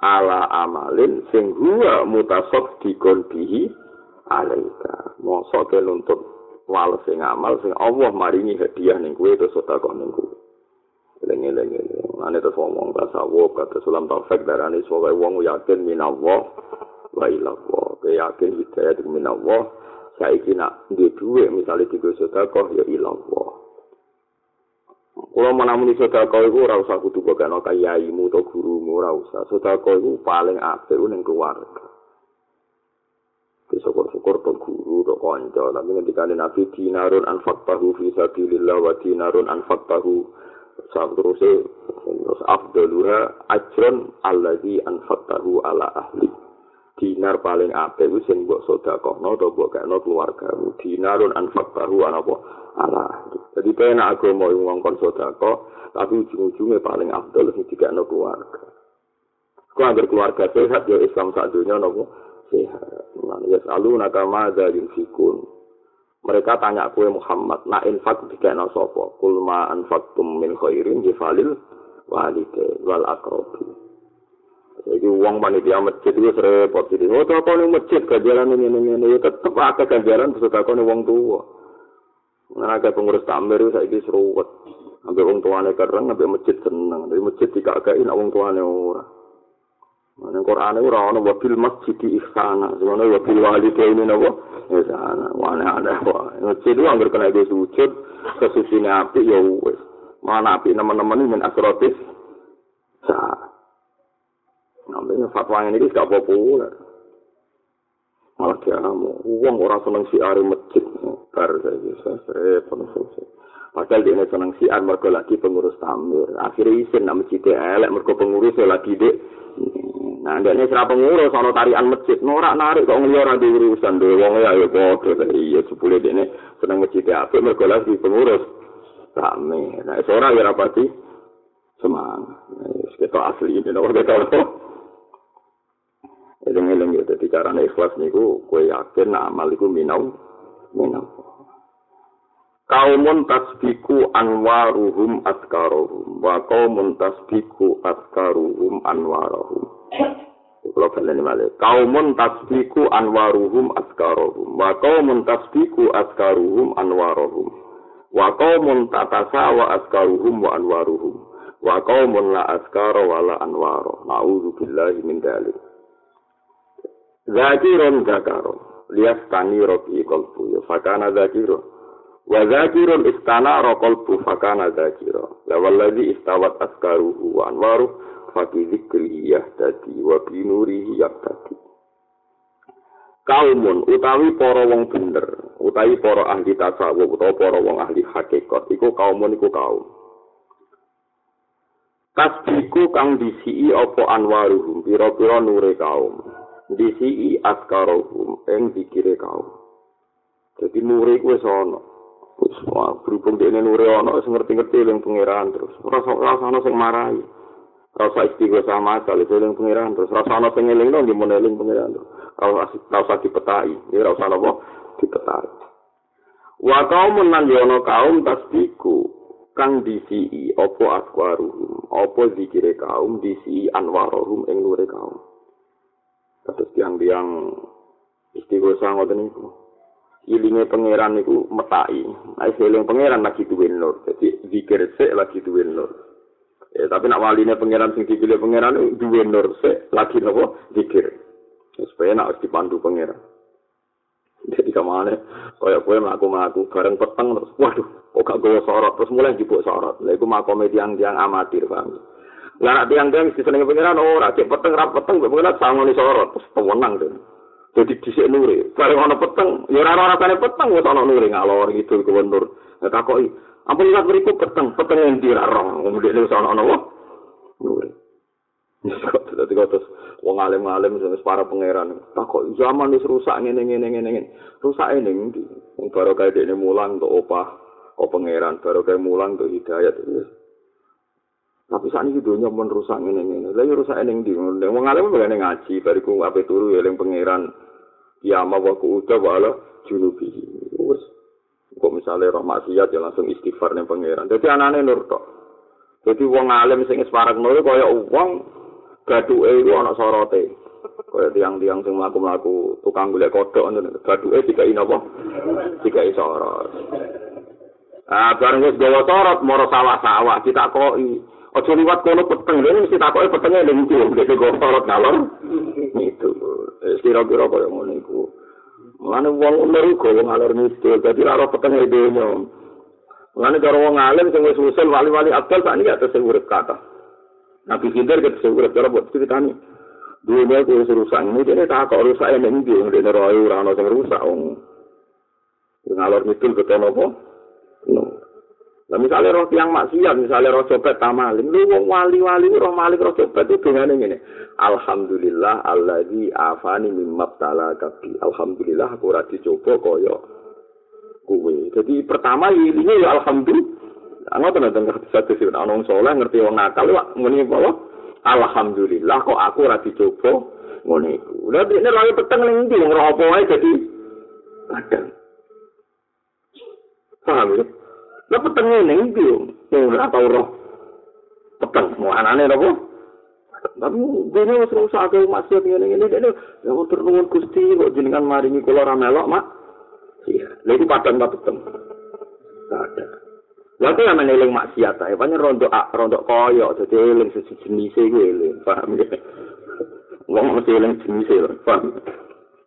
S1: ala amalin sing huwa mutasok dikondihi alaika. Mosok ke nuntut wal sing amal sing Allah maringi hadiah ning kuwe terus sedekah ning kuwe. Lengi-lengi. Ane terus ngomong tasawuf kata sulam taufik darani sebagai wong yakin minallah wa ilallah. Yakin hidayah minallah. Saiki nak di duwe misalnya tiga sedekah ya ilallah. Kulo menamuni sedekah iku ora usah kudu bogano kayayimu utawa gurumu ora usah. Sedekah iku paling apik ning keluarga. Syukur-syukur to guru to kanca, tapi ngendika Nabi dinarun anfaqtahu fi sabilillah wa dinarun anfaqtahu sabruse terus afdaluha ajrun allazi anfaqtahu ala ahli. Dinar paling apik wis sing mbok sedekahno to mbok kene keluargamu. Dinarun anfaqtahu ana apa? ala. Jadi penak agama yang ngongkon sodako tapi ujung-ujungnya paling afdol sing tiga no keluarga. Kau agar keluarga sehat ya Islam saat dunia nopo sehat. Nah, ya selalu nakama dari fikun mereka tanya kue Muhammad na infak tiga no sopo kulma anfaktum min khairin jifalil walide wal akrobi Jadi uang panitia masjid itu repot. Jadi, oh, apa nih masjid ganjaran ini, ini, ini. Ada ganjaran, terus aku nih uang tua. Nggak pengurus tamir itu saya seruwet. Sampai orang tuanya keren, sampai masjid seneng. Dari masjid dikagain, orang tuanya ora. Nah, Quran itu orang wabil masjid di ikhsana. Sebenarnya wabil wali ke ini nabo. Ikhsana. Mana ada wah. Masjid itu anggar kena sujud. Kesusinya api ya wes. Mana api teman-teman ini min asrotis. Sah. Namanya fatwa ini gak populer. malah dia mau uang orang seneng siar masjid. Bar saya bisa repot selesai padahal dia seneng siar mereka lagi pengurus tamir. Akhirnya isin nama masjid elek mereka pengurus lagi dek nah dia ini serap pengurus soal tarian masjid. Norak narik kok ngeliat orang di urusan deh uang ya ya bodoh iya sepuluh dia ini seneng masjid apa mereka lagi pengurus tamir. Nah seorang ya rapati semangat. Kita asli ini kita Eling-eling ya, jadi caranya ikhlas niku, kue yakin amal iku minau, minau. Kaumun tasbiku anwaruhum askarohum, wa kaumun tasbiku askaruhum anwarohum. Kalau kalian ini kaumun tasbiku anwaruhum askarohum, wa kaumun tasbiku askaruhum anwarohum, wa kaumun tatasawa askaruhum wa anwaruhum, wa kaumun la askaro wa la anwaro. Na'udhu billahi min dalik. Zakirun zakaro. Lias tani roki kolbu. Ya fakana zakiro. Wa zakirun istana rokolbu fakana zakiro. Lawal ladhi istawat askaruhu wa anwaru. Faki zikri yahdadi wa binurihi yahdadi. Kaumun utawi para wong bener. utawi para ahli tasawuf utawa para wong ahli hakikat iku kaum iku kaum Tasbiku kang disii apa anwaruhum pira-pira nure kaum disii askarohum ing dikire kaum. Jadi nure kuwi ana. Wis berhubung dene nure ana wis ngerti-ngerti ling pangeran terus. Rasa ana sing marahi. Rasa istighosah sama kali eling pangeran terus. Rasa ana sing eling nang dimene eling pangeran terus. Rasa rasa dipetai iki rasa apa dipetai wa kaum nan yono kaum tasbiku kang disi opo aswaruhum opo zikire kaum disi anwaruhum ing nure kaum terus tiang-tiang istighosa ngoten niku. Ilinge pangeran niku metai nek seling pangeran lagi duwe nur. Dadi zikir sik lagi duwe nur. Eh tapi nak waline pangeran sing dipilih pangeran duwe nur sik lagi nopo zikir. Supaya nak dipandu pangeran. Jadi kemana kaya kue melaku melaku bareng peteng terus waduh kok gak gue sorot? Terus mulai jibuk sorot. Lah itu makom tiang tiang amatir paham lah nak tiang tiang di sana pengiran oh rajin peteng rap peteng pengiran sama nih sorot terus tenang tuh jadi di sini nuri bareng ono peteng ya orang orang tanya peteng gue sana nuri ngalor gitu gue nur nggak takoi ampun ingat beriku peteng peteng yang dirarong kemudian itu sana ono nuri Dadi kok terus wong alim-alim wis para pangeran. Tak kok zaman wis rusak ngene ngene ngene ngene. Rusak ini ndi? Wong baru kaya dene mulang untuk opah kok pangeran baru kaya mulang untuk hidayat wis. Tapi saat ini dunia pun rusak ngene ngene. Lah rusak ini ndi? Wong alim begane ngaji bariku ape turu ya eling pangeran. Ya ma wa ku uta wala junubi. Wis. Kok misalnya roh maksiat ya langsung istighfar ning pangeran. Dadi anane nur tok. Dadi wong alim sing parek nur kaya wong gaduke iku ana sorote. Kaya tiang-tiang sing mlaku-mlaku tukang golek kodhok ngono. Gaduke dikai napa? Dikai sorot. Ah, bareng wis gawa sorot moro sawah-sawah ditakoki. Aja liwat kono peteng, lha mesti takoki petenge ning ndi, nek gawa sorot ngalor. Itu. Eh, kira-kira kaya ngono iku. Mulane wong umur iku wong ngalor niku, dadi ora peteng e dhewe. Mulane karo wong alim sing wis usul wali-wali abdal sak niki atus sing urip kata. Nabi Khidir kita seurah cara buat ceritanya. Dunia itu rusak ini, dia tak kok rusak yang ini, dia neroy orang yang rusak. Ngalor mitul betul apa? No. Nah, misalnya roh yang maksiat, misalnya roh copet tamalim, lu wong wali-wali roh malik roh copet itu dengan ini. Alhamdulillah alladzi afani mimma tala kabi. Alhamdulillah aku ora dicoba kaya kuwe. Jadi pertama ini ya alhamdulillah Ana tenan teng satu sih ana wong saleh ngerti wong nakal wak muni apa Alhamdulillah kok aku ora dicoba ngene iku. Lah dene lagi peteng ning ndi wong ora apa wae dadi padang. Paham ya? Lah peteng ning ndi wong ora tau roh. Peteng anane apa? Tapi dene wis rusak akeh masjid ngene ngene dene ya tur nuwun Gusti kok jenengan maringi kula ra melok mak. Iya, lha iku padang ta peteng. Padang. Lha yang meneling maksiat ae, pancen rondo rondo koyo dadi eling siji jenis iku eling, paham ya. Wong mesti eling jenis e, paham.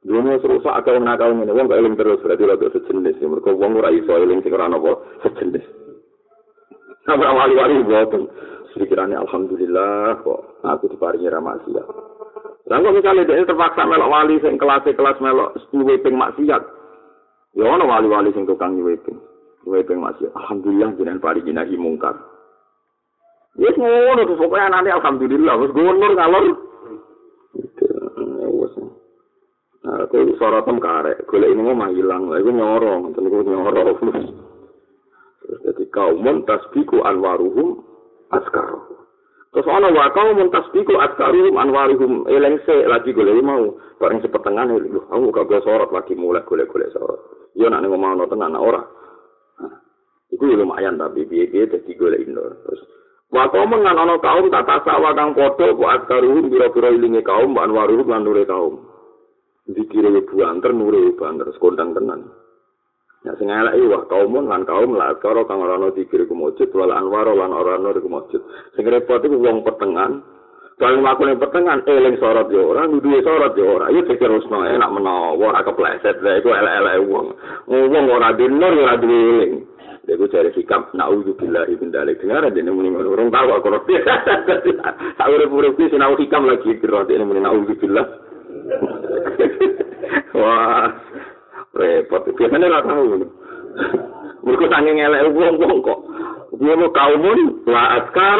S1: Dunia serusak akeh wong nakal ngene, wong eling terus berarti rada sejenis, mergo wong ora iso eling sing ora napa sejenis. Sampai wali-wali boten. Pikirannya Alhamdulillah kok aku diparingi maksiat. Lah kok misalnya dia terpaksa melok wali sing kelas-kelas melok nyuweping maksiat. Ya ono wali-wali sing tukang nyuweping. Kowe ping masih alhamdulillah jenengan paringi nahi mungkar. Wis ngono terus pokoke anane alhamdulillah wis gunur ngalor. Aku sorotem karek, golek ini mau hilang, lah, aku nyorong, tentu aku nyorong. Terus jadi kaumun tasbiku anwaruhum askar. Terus ana wa kaumun tasbiku askaruhum anwaruhum eleng se lagi golek mau, bareng sepetengan lho, aku gak sorot lagi mulai golek-golek sorot. Yo nak ngomong tenan ora. Iku lumayan tapi biaya-biaya jadi golek indoor. Terus Wako mengan ana kaum tak tasawa kang padha buat karuhum biro-biro ilinge kaum ban waruh lan kaum. Dikire yo buanter nure banter sekondang tenan. Ya sing elek wah kaum lan kaum lah karo kang ora ana dikire kumujud wal anwar lan ora ana kumujud. Sing repot iku wong petengan. Kalau aku ning petengan eling sorot yo ora, duwe sorot yo ora. Iku diterusno enak menawa ora kepleset lha iku elek-elek wong. Wong ora dinur ora duwe eling. Iku cari sikap na'udhu billahi bin dalik. Dengar aja ini muni ngono. Orang tahu aku roti. Tak urip-urip ini sinau hikam lagi. Roti ini muni na'udhu billah. Wah. Repot biasanya ora tahu. Mereka saking elek wong-wong kok. Dia mau kaumun, la askar,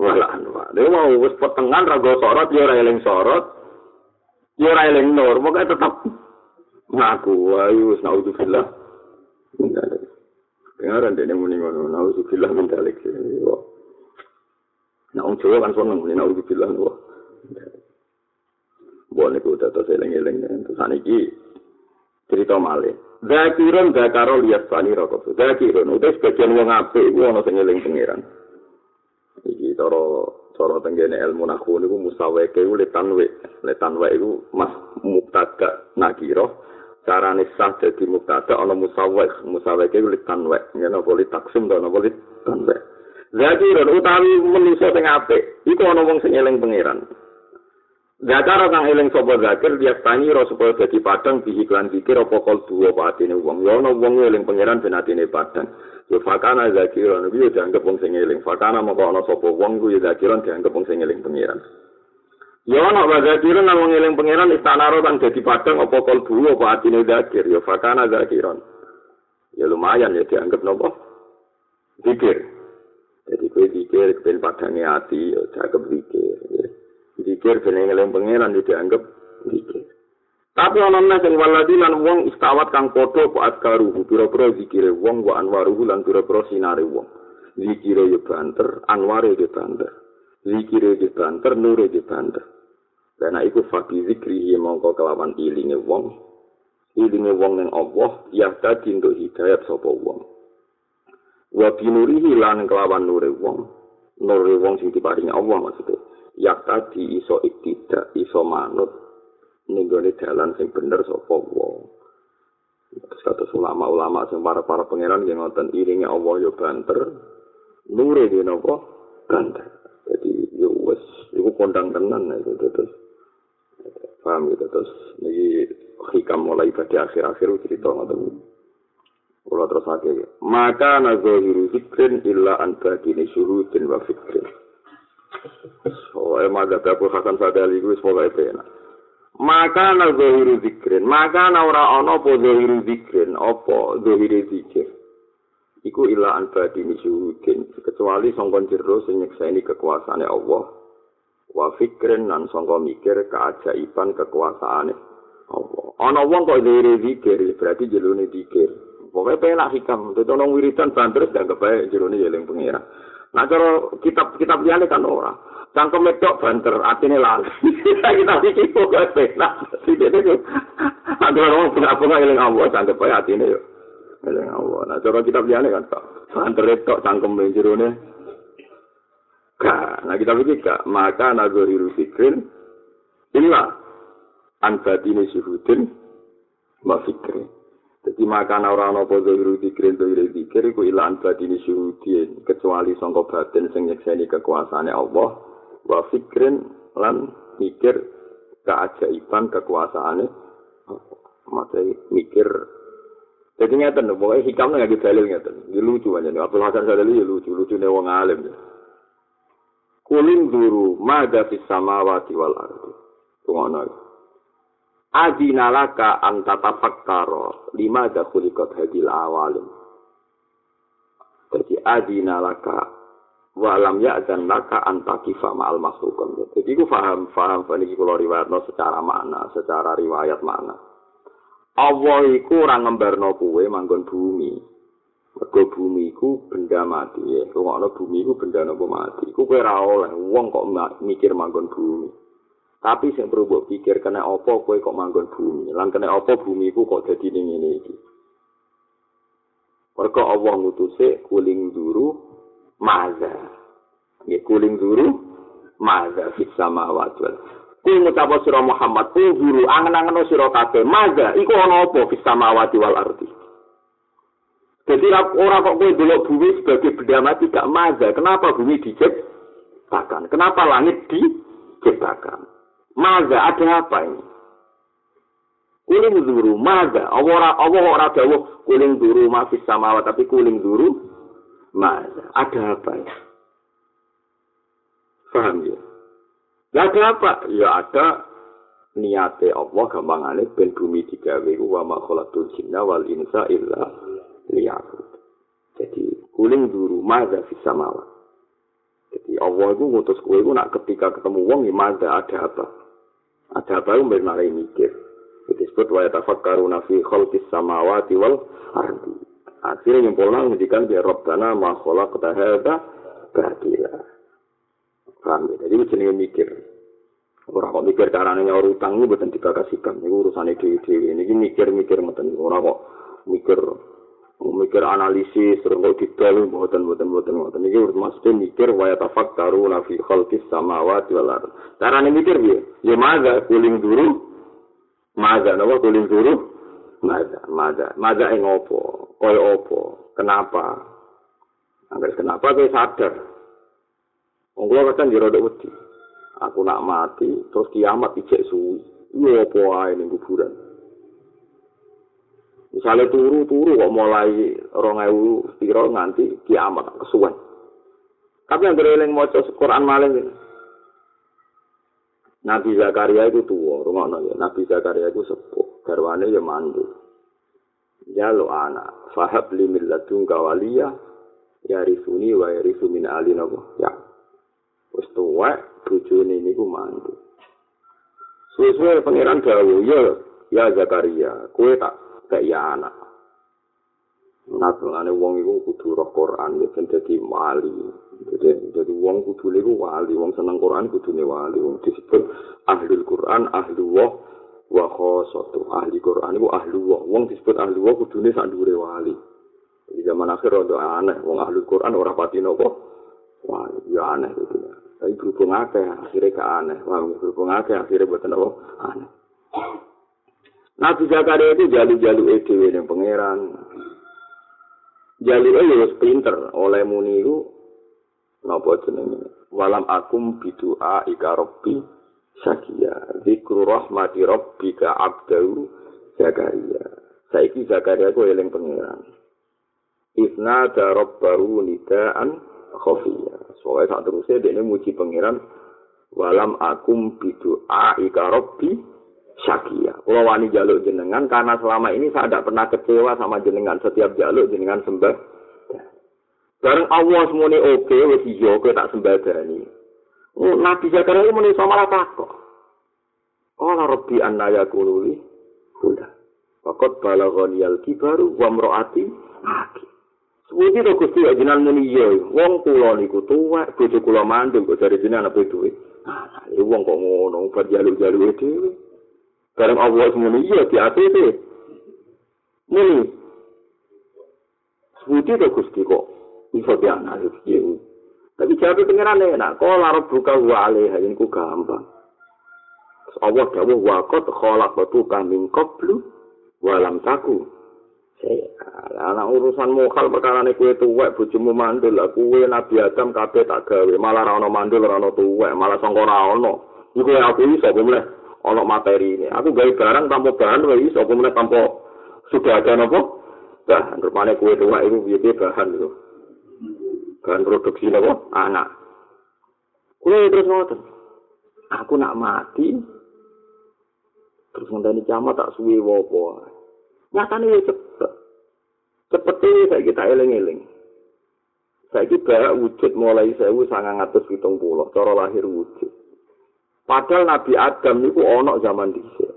S1: wala anwa. Dia mau wis petengan rago sorot, ya ora eling sorot, ya ora eling nur. Pokoknya tetap ngaku, ayo wis naudzubillah. Dengaran dia muni ngono, naudzubillah min dalik. Nah, orang Jawa kan seneng, ini naudzubillah. Boleh ku udah terus eling-eling. Terus aniki cerita malih. Zakirun zakaro liat bani rokok. Zakirun udah sebagian wong apik iku ana sing eling pangeran. Iki cara cara tenggene ilmu nahu niku musaweke iku letan we. Letan we iku mas mubtada nakiro. Carane sah dadi mubtada ana musawek. Musaweke iku letan we. Yen apa li taksum to ana letan we. Zakirun utawi manusa sing apik iku ana wong sing eling pangeran. Zakar kang eling sapa zakir dia tani ro supaya dadi padang di iklan zikir apa kol duwa apa atine wong ya ana wong eling pangeran ben atine padang. Yo fakana zakir ana yo dianggep wong sing eling. Fakana moko ana sapa wong ku yo dianggep wong sing eling pangeran yo ana wa zakir nang wong eling pangeran istana ro kang dadi padang apa kol duwa apa atine zakir. Yo fakana zakir ya lumayan ya dianggep nopo? Zikir. Jadi kue zikir padangnya ati yo dianggep zikir Dikir jenenge ngeling pangeran dianggap dikir. Tapi ana nang sing waladi lan wong istawat kang padha kok askaru pira-pira zikire wong wa anwaru lan pira-pira sinare wong. Zikire yo banter, anware yo banter. Zikire yo banter, nure yo banter. Karena iku fakir zikri mongko kelawan ilinge wong. Ilinge wong ning Allah ya dadi untuk hidayat sapa wong. Wa binurihi lan kelawan nure wong. Nure wong sing diparingi Allah maksudnya. Yak tadi iso iktidak iso manut. Nenggone dalan sing bener sapa wong. Kata ulama-ulama sing para para pangeran yang nonton iringnya Allah yo banter nure di nopo banter. Jadi yo wes iku kondang tenan itu terus paham gitu terus ini hikam mulai pada akhir-akhir cerita ngoten. Kula terus akhir. Maka nazahiru zikrin illa an badini syuhudin wa fikrin. Soalnya mazhab Abu Hasan Sadali itu semoga itu enak. Maka na zahiru zikrin, maka na ora ana apa zahiru zikrin, apa zahiru zikir. Iku ila anbadi misyuhudin, kecuali songkon jero sing nyekseni kekuasaane Allah. Wa fikrin nan songko mikir keajaiban kekuasaane Allah. Ana wong kok zahiru zikir, berarti jelune zikir. Pokoknya penak hikam, itu orang wiridan banter, dan kebaik jelune jeling pengira. Nah, cara kitab-kitab liane kan ora. Cangkem medok banter, artinya lali. Kita pikir pokoknya penak. Jadi itu, ada orang bunga-bunga ilang Allah, cangkem baik artinya yuk. Ilang Allah. Nah, cara kitab liane kan, banter itu cangkem menjerone. Gak. Nah, kita pikir gak. Maka nagoriru fikrin, inilah. Anbadini syuhudin, mbak fikrin. Jadi makan orang nopo zahiru dikir zahiru dikir iku ilan batini syuhudin kecuali sangka batin sing nyekseni kekuasaane Allah. Wa fikrin lan mikir keajaiban kekuasaane mate mikir. Jadi ngeten pokoknya hikam nggak dalil ngeten. Ini lucu aja nih Abdul Hasan Sadali ya lucu lucu nih wong alim. Ya kuling duru maga fis samawati wal ardi. Ngono adina laka antata fakkaro lima ada kulikot hadil awalim. Jadi adina laka walam ya dan laka antakifa ma'al makhlukun. Jadi aku faham, faham, ini kalau riwayat secara makna, secara riwayat makna. Allah iku ora ngembarno kuwe manggon bumi. Mergo bumi iku benda mati ya. Kok bumi iku benda nopo mati. Iku kowe ora oleh wong kok mikir manggon bumi. Tapi sing perlu mbok pikir kena apa kowe kok manggon bumi. Lan kena apa bumi ku kok dadi ning ngene iki. Mergo Allah ngutuse kuling duru maza. Ya kuling duru maza fis samawati wal Ku ngucap sira Muhammad, ku guru angen-angen sira kabeh, maza iku ana apa fis samawati wal ardi. Jadi orang kok kowe delok bumi sebagai benda mati gak maza. Kenapa bumi diciptakan? Kenapa langit diciptakan? Maga ada apa ini? Kuling duru, maga. Allah Allah ora dawuh kuling duru masih sama tapi kuling duru maga. Ada apa ya? Paham ya? Ada apa? Ya ada niate Allah gampangane ben bumi digawe wa ma jinna wal insa illa liya'bud. Jadi kuling duru maza fis samawat. Jadi Allah itu ngutus itu nak ketika ketemu wong ya maza ada apa? Ada apa yang benar mikir. Itu disebut wa yatafakkaruna fi khalqis samawati wal ardi. Akhirnya pola ngendikan biar Rabbana ma khalaqta hadza batila. Paham ya? Jadi jenenge mikir. Ora kok mikir carane nyaur utang ini mboten dibakasikan. Niku urusane dhewe-dhewe. Niki mikir-mikir ora kok mikir mikir analisis terus kok didol mboten mboten mboten mboten iki mesti mikir wa tafakkaru na fi khalqis samawati wal ard. Carane mikir piye? Ya maga kuling dulu. Maga napa kuling dulu? Maga, maga, maga ing opo? Kaya opo? Kenapa? Angger kenapa kowe sadar? Wong kula kadang jero wedi. aku nak mati terus kiamat ijek suwi iya apa wae ning kuburan misalnya turu-turu kok mulai rong ewu piro nganti kiamat kesuwen tapi yang bereling maca Quran ini Nabi Zakaria itu tua, rumah ya. Nabi Zakaria itu sepuh, garwane ya mandu. Jalo anak, fahab li min ladung kawaliyah, yarisuni wa yarisu min ali ya. Wis tuwek, bojone niku mantu. Suwe-suwe pangeran dawu, ya, ya Zakaria, kowe tak gak ya anak. Natungane wong iku kudu roh Quran ya dadi wali. Jadi, jadi wong kudu niku wali, wong seneng Quran kudu wali. Wong disebut ahli Quran, ahli wah, wa khosatu. Ahli Quran iku ahli wah. Wong disebut ahli wah kudu ne sak wali. Di zaman akhir rada aneh, wong ahli Quran ora pati nopo. Wah, ya aneh itu. Tapi berhubung akeh, akhirnya gak aneh. Wah, berhubung akeh, akhirnya buatan apa? Aneh. Nabi Zakaria itu jalu-jalu EDW yang pangeran. Jalu itu pinter. Oleh muni itu, napa jenenge? Walam akum bidu'a ika robbi syakia. Zikru rahmati robbi ka abdahu Zakaria. Saiki Zakaria itu eling pangeran. Isna da robbahu nida'an khofiyah. Soalnya saat terusnya dia muji pangeran walam akum bidu a ika robbi syakia. Kalau wani jaluk jenengan karena selama ini saya tidak pernah kecewa sama jenengan setiap jaluk jenengan sembah. Bareng Allah semuanya oke, wes iya oke tak sembah dani. Oh, Nabi Zakaria itu muni sama rata kok. Allah Rabbi anna yakululi Huda. Fakot balagoni al-kibaru wa mro'ati Aki. Suwi to Gusti ya jenengan muni iya. Wong kula niku tuwek, bojo kula mandul kok jare jenengan apa duwe. Ah, wong kok ngono, bar jaluk-jaluk dhewe. Bareng Allah muni iya di ati te. Muni. Suwi to Gusti kok iso dianalisis. Tapi jawab pengiran enak, kok larut buka wale, ini ku gampang. Allah dawuh waqat khalaqatu ka min qablu walam taku. Anak urusan mokal perkara ini kue tuwek, bujumu mandul lah. Kue Nabi Adam kabeh tak gawe. Malah rano mandul, rano tuwek. Malah sangka rano. Ini kue aku iso, mulai ono materi ini. Aku gawe barang tanpa bahan, kue iso, aku mulai tanpa sudah ada nopo. Bahan, rupanya kue tuwek itu biaya bahan itu. Bahan produksi nopo, anak. Kue terus ngoten. Aku nak mati. Terus ngenteni camat tak suwi wopo. Nyatane ya cepet. Cepet saya kita eling-eling. Saya kita wujud mulai sewu sangat ngatus hitung pulau. Cara lahir wujud. Padahal Nabi Adam itu onok zaman dhisik.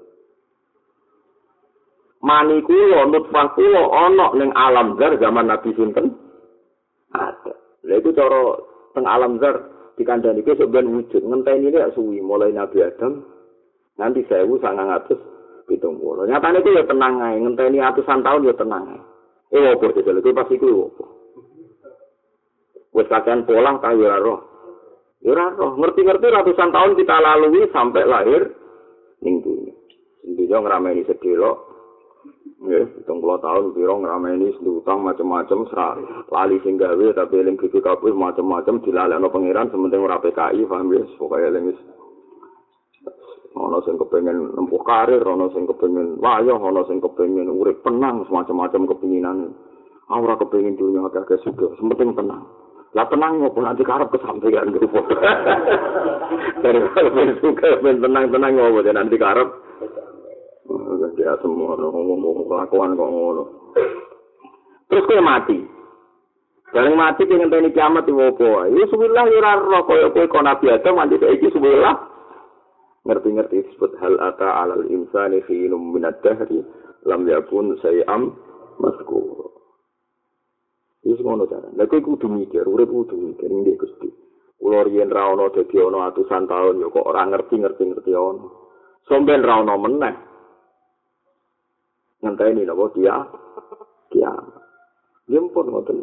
S1: Mani kulo, nutfah kulo onok neng alam zar zaman Nabi sinten ada. Lha itu cara teng alam zar dikandani besok ben wujud ngenteni ini suwi mulai Nabi Adam nanti sewu sangat ngatus pitung puluh. Nyatanya itu ya tenang aja, ngenteni ratusan tahun ya tenang aja. Eh, apa sih, jadi itu pasti itu apa. Wes kajian pola kah ya roh. Ya roh, ngerti-ngerti ratusan tahun kita lalui sampai lahir ning dunia. Intinya ngerameni sedelo. Ya, hitung puluh tahun biro ngerameni utang macam-macam serah lali sing gawe tapi eling BPKP macam-macam dilalekno pangeran sementing ora PKI paham ya pokoke eling ana sing kepengin nempuh karir, ana sing kepengin wayah, ana sing kepengin urip tenang, semacam-macam kepinginan. Ora kepengin dunia akeh-akeh suga, sementing tenang. Lah tenang ngopo nanti karep kesampaian gitu. Dari kalau suka tenang-tenang ngopo nanti karep. Ya semua ngomong kelakuan kok ngono. Terus kowe mati. Bareng mati pengen teni kiamat di wopo. Ya subhanallah ya ora koyo kowe kok nabi Adam mandi saiki subhanallah. Ngerti-ngerti disebut hal ata alal insani fi minad dahri lam yakun sayam maskur. Wis ngono cara. Lah kowe kudu mikir, urip kudu mikir nggih Gusti. Kula riyen ra ono dadi ono atusan taun ya kok ora ngerti-ngerti ngerti ono. Somben ra ono meneh. Ngenteni napa dia? Dia. Pun ngoten.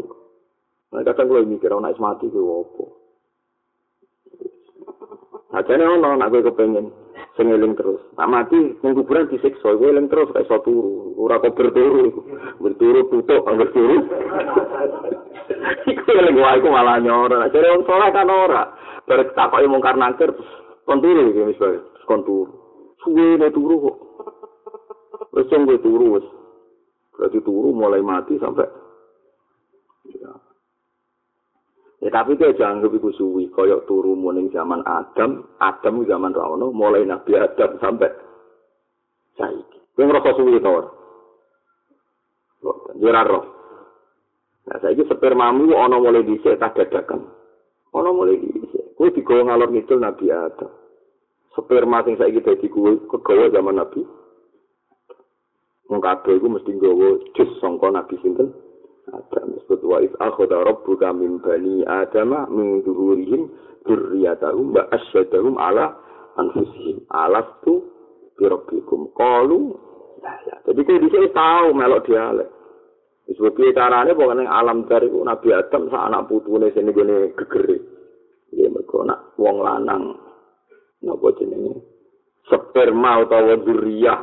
S1: Nah, kadang kula mikir ana is mati ku opo. Ajane ono nek kowe kepengin sing eling terus. Tak mati ning kuburan disiksa, kowe eling terus kaya iso turu. Ora kok berturu. Berturu tutuk anggar turu. Iku eling wae ku malah nyora. Jare wong saleh kan ora. Bar takoki mung karena angker kon turu iki wis bae. Kon turu. Suwe ne turu kok. Wis sing turu wis. Berarti turu mulai mati sampai ya. Tapi itu jangan lebih suwi, koyok turu muning zaman Adam, Adam zaman Rano, mulai Nabi Adam sampai saiki. Kowe ngerasa suwi to ora? Ora roh. Nah saiki spermamu ana mulai dhisik tak dadakan. Ana mulai dhisik. Kowe digawa ngalor ngidul Nabi Adam. Sperma sing saiki dadi kowe kegawa zaman Nabi. Wong kabeh iku mesti nggawa jus sangka Nabi sinten? Adam disebut wa iz akhadha rabbuka min bani Adam min zuhurihim dzurriyyatahum wa asyhadahum ala anfusihim. Alastu bi rabbikum? Qalu ya jadi di sini tahu melok dialek. Disebut piye carane pokoknya alam dari Nabi Adam sa anak putune sini gini gegere. Ya mergo nak wong lanang napa jenenge? Sperma utawa dzurriyah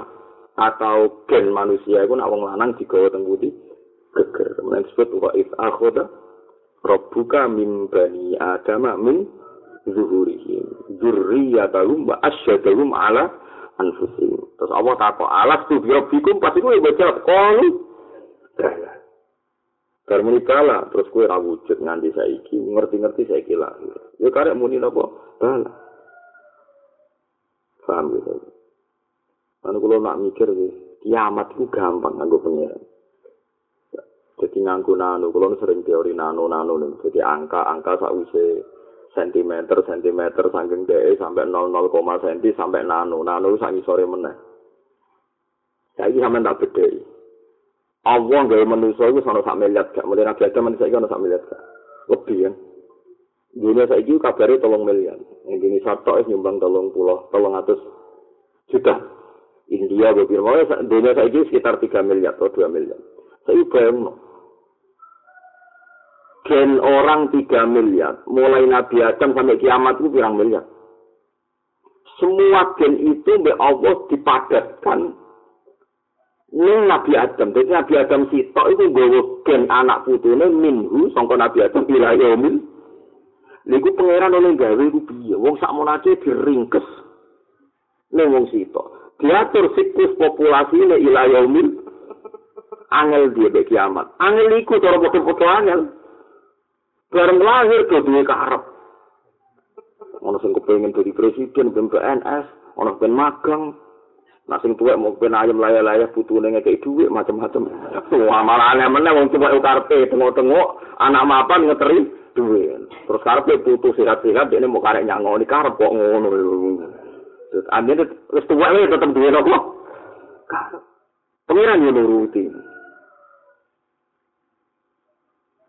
S1: atau gen manusia itu nak wong lanang digawa teng putih geger. Kemudian disebut wa if akhoda rabbuka min bani adama min zuhurihim dzurriyyatahum wa asyhadahum ala anfusihim. Terus Allah takok alas tu rabbikum pasti kowe baca qalu Bar muni bala, terus kowe ra wujud nganti saiki, ngerti-ngerti saiki lahir. Ya karek muni napa? Bala. Paham gitu. Anu kalau nak mikir, kiamat itu gampang nganggo pengiran. Jadi nganggo nano, kalau sering teori nano nano nih, jadi angka angka sakwise sentimeter sentimeter saking DE sampai 00, senti sampai nano nano sangi sore meneh. Jadi sampai tak beda. Allah nggak manusia itu sama sak miliar gak, mulai nabi ada manusia itu sak miliar gak, lebih kan. Dunia saya itu kabarnya tolong miliar, yang gini satu nyumbang tolong pulau, tolong atas juta. India beberapa, dunia saya itu sekitar 3 miliar atau 2 miliar. Saya bayang gen orang 3 miliar, mulai Nabi Adam sampai kiamat itu pirang miliar. Semua gen itu Mbak Allah dipadatkan ning Nabi Adam. Jadi Nabi Adam sitok itu nggawa gen anak putune minhu sangka Nabi Adam ila yaumil. Niku pangeran oleh gawe iku piye? Wong sak monate diringkes ning wong sitok. Diatur siklus populasi ini ila yaumil angel dia kiamat. Angel iku cara foto-foto angel. Bareng lahir do duwe karep. Ono sing kepengin dadi presiden, ben PNS, ono ben magang. Nah sing tuwek mau ben ayam layah-layah putune ngekek dhuwit macam-macam. Wah, malah aneh meneh wong cuma karepe tengok-tengok anak mapan ngeteri duit. Terus karepe putu sehat-sehat dene mau karek nyangoni karep kok ngono. Terus ane wis tuwek tetep duwe kok. Pengiran yo nuruti.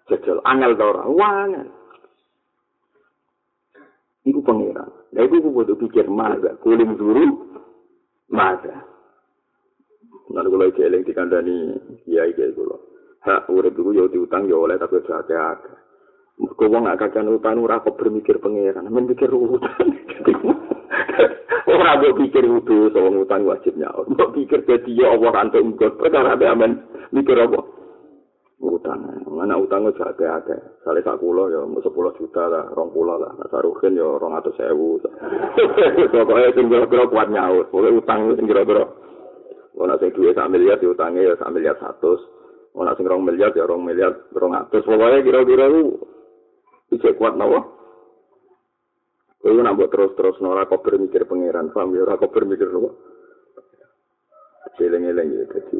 S1: Jajal angel ta ora wangel iku pangeran lha iku kudu pikir maga kuling dulu maga Nanti kalau iki eling dikandani kiai kiai kulo, hak urip iku yo diutang yo oleh tapi aja akeh. Mergo wong gak kakean utang ora kok bermikir pangeran, men mikir utang. Ora mbok pikir utuh soal utang wajib nyaur. Mbok pikir dadi ya Allah antuk mungkot perkara amen mikir apa? Utang. Mana utang itu jaga ada. Salih sak kulo ya mau sepuluh juta lah, rong pulau lah. Nah saruhin ya rong atau sewu. Pokoknya sing kira-kira kuat nyaut. Pokoknya utang sing kira-kira. Kalau sing duit sak miliar diutangnya ya sak miliar satu. Kalau sing rong miliar ya rong miliar rong atus. Pokoknya kira-kira itu Ijek kuat nawa. Kowe nak mbok terus-terus ora kok bermikir pangeran, kok bermikir nawa. Celeng-eleng ya dadi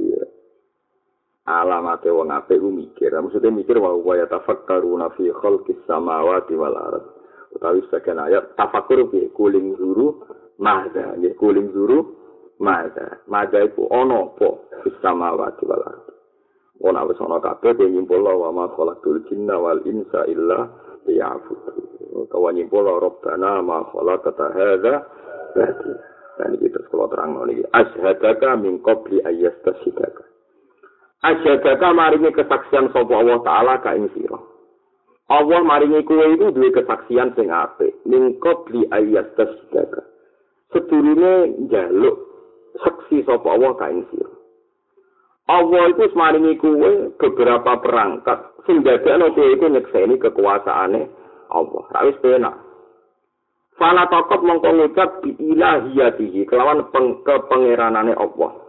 S1: alamat wong apik ku mikir. Maksudnya mikir wa wa yatafakkaruna fi khalqis samawati wal ardh. Utawi sekian ayat tafakur bi kuling zuru mahda, nggih kuling zuru mahda. Mahda iku ana apa fis samawati wal ardh. Ona wis ana kabeh ben nyimpul wa ma khalaqul jinna wal insa illa liya'budun. Kawan nyimpul rabbana ma khalaqta hadza. Dan terus kalau terang lagi. Ashadaka min qabli ayyastasydaka. Ashadaka maringi kesaksian sapa Allah Ta'ala ka ing sira. Allah maringi kuwe itu duwe kesaksian sing apik. Min qabli ayyastasydaka. Sedurunge njaluk saksi sapa Allah ka ing sira. Allah itu maringi kuwe beberapa perangkat sing dadekno kuwe iku nyekseni kekuasaane Allah. Ra wis penak. Fala tokot mongko ngucap bi ilahiyatihi kelawan peng, kepengeranane Allah.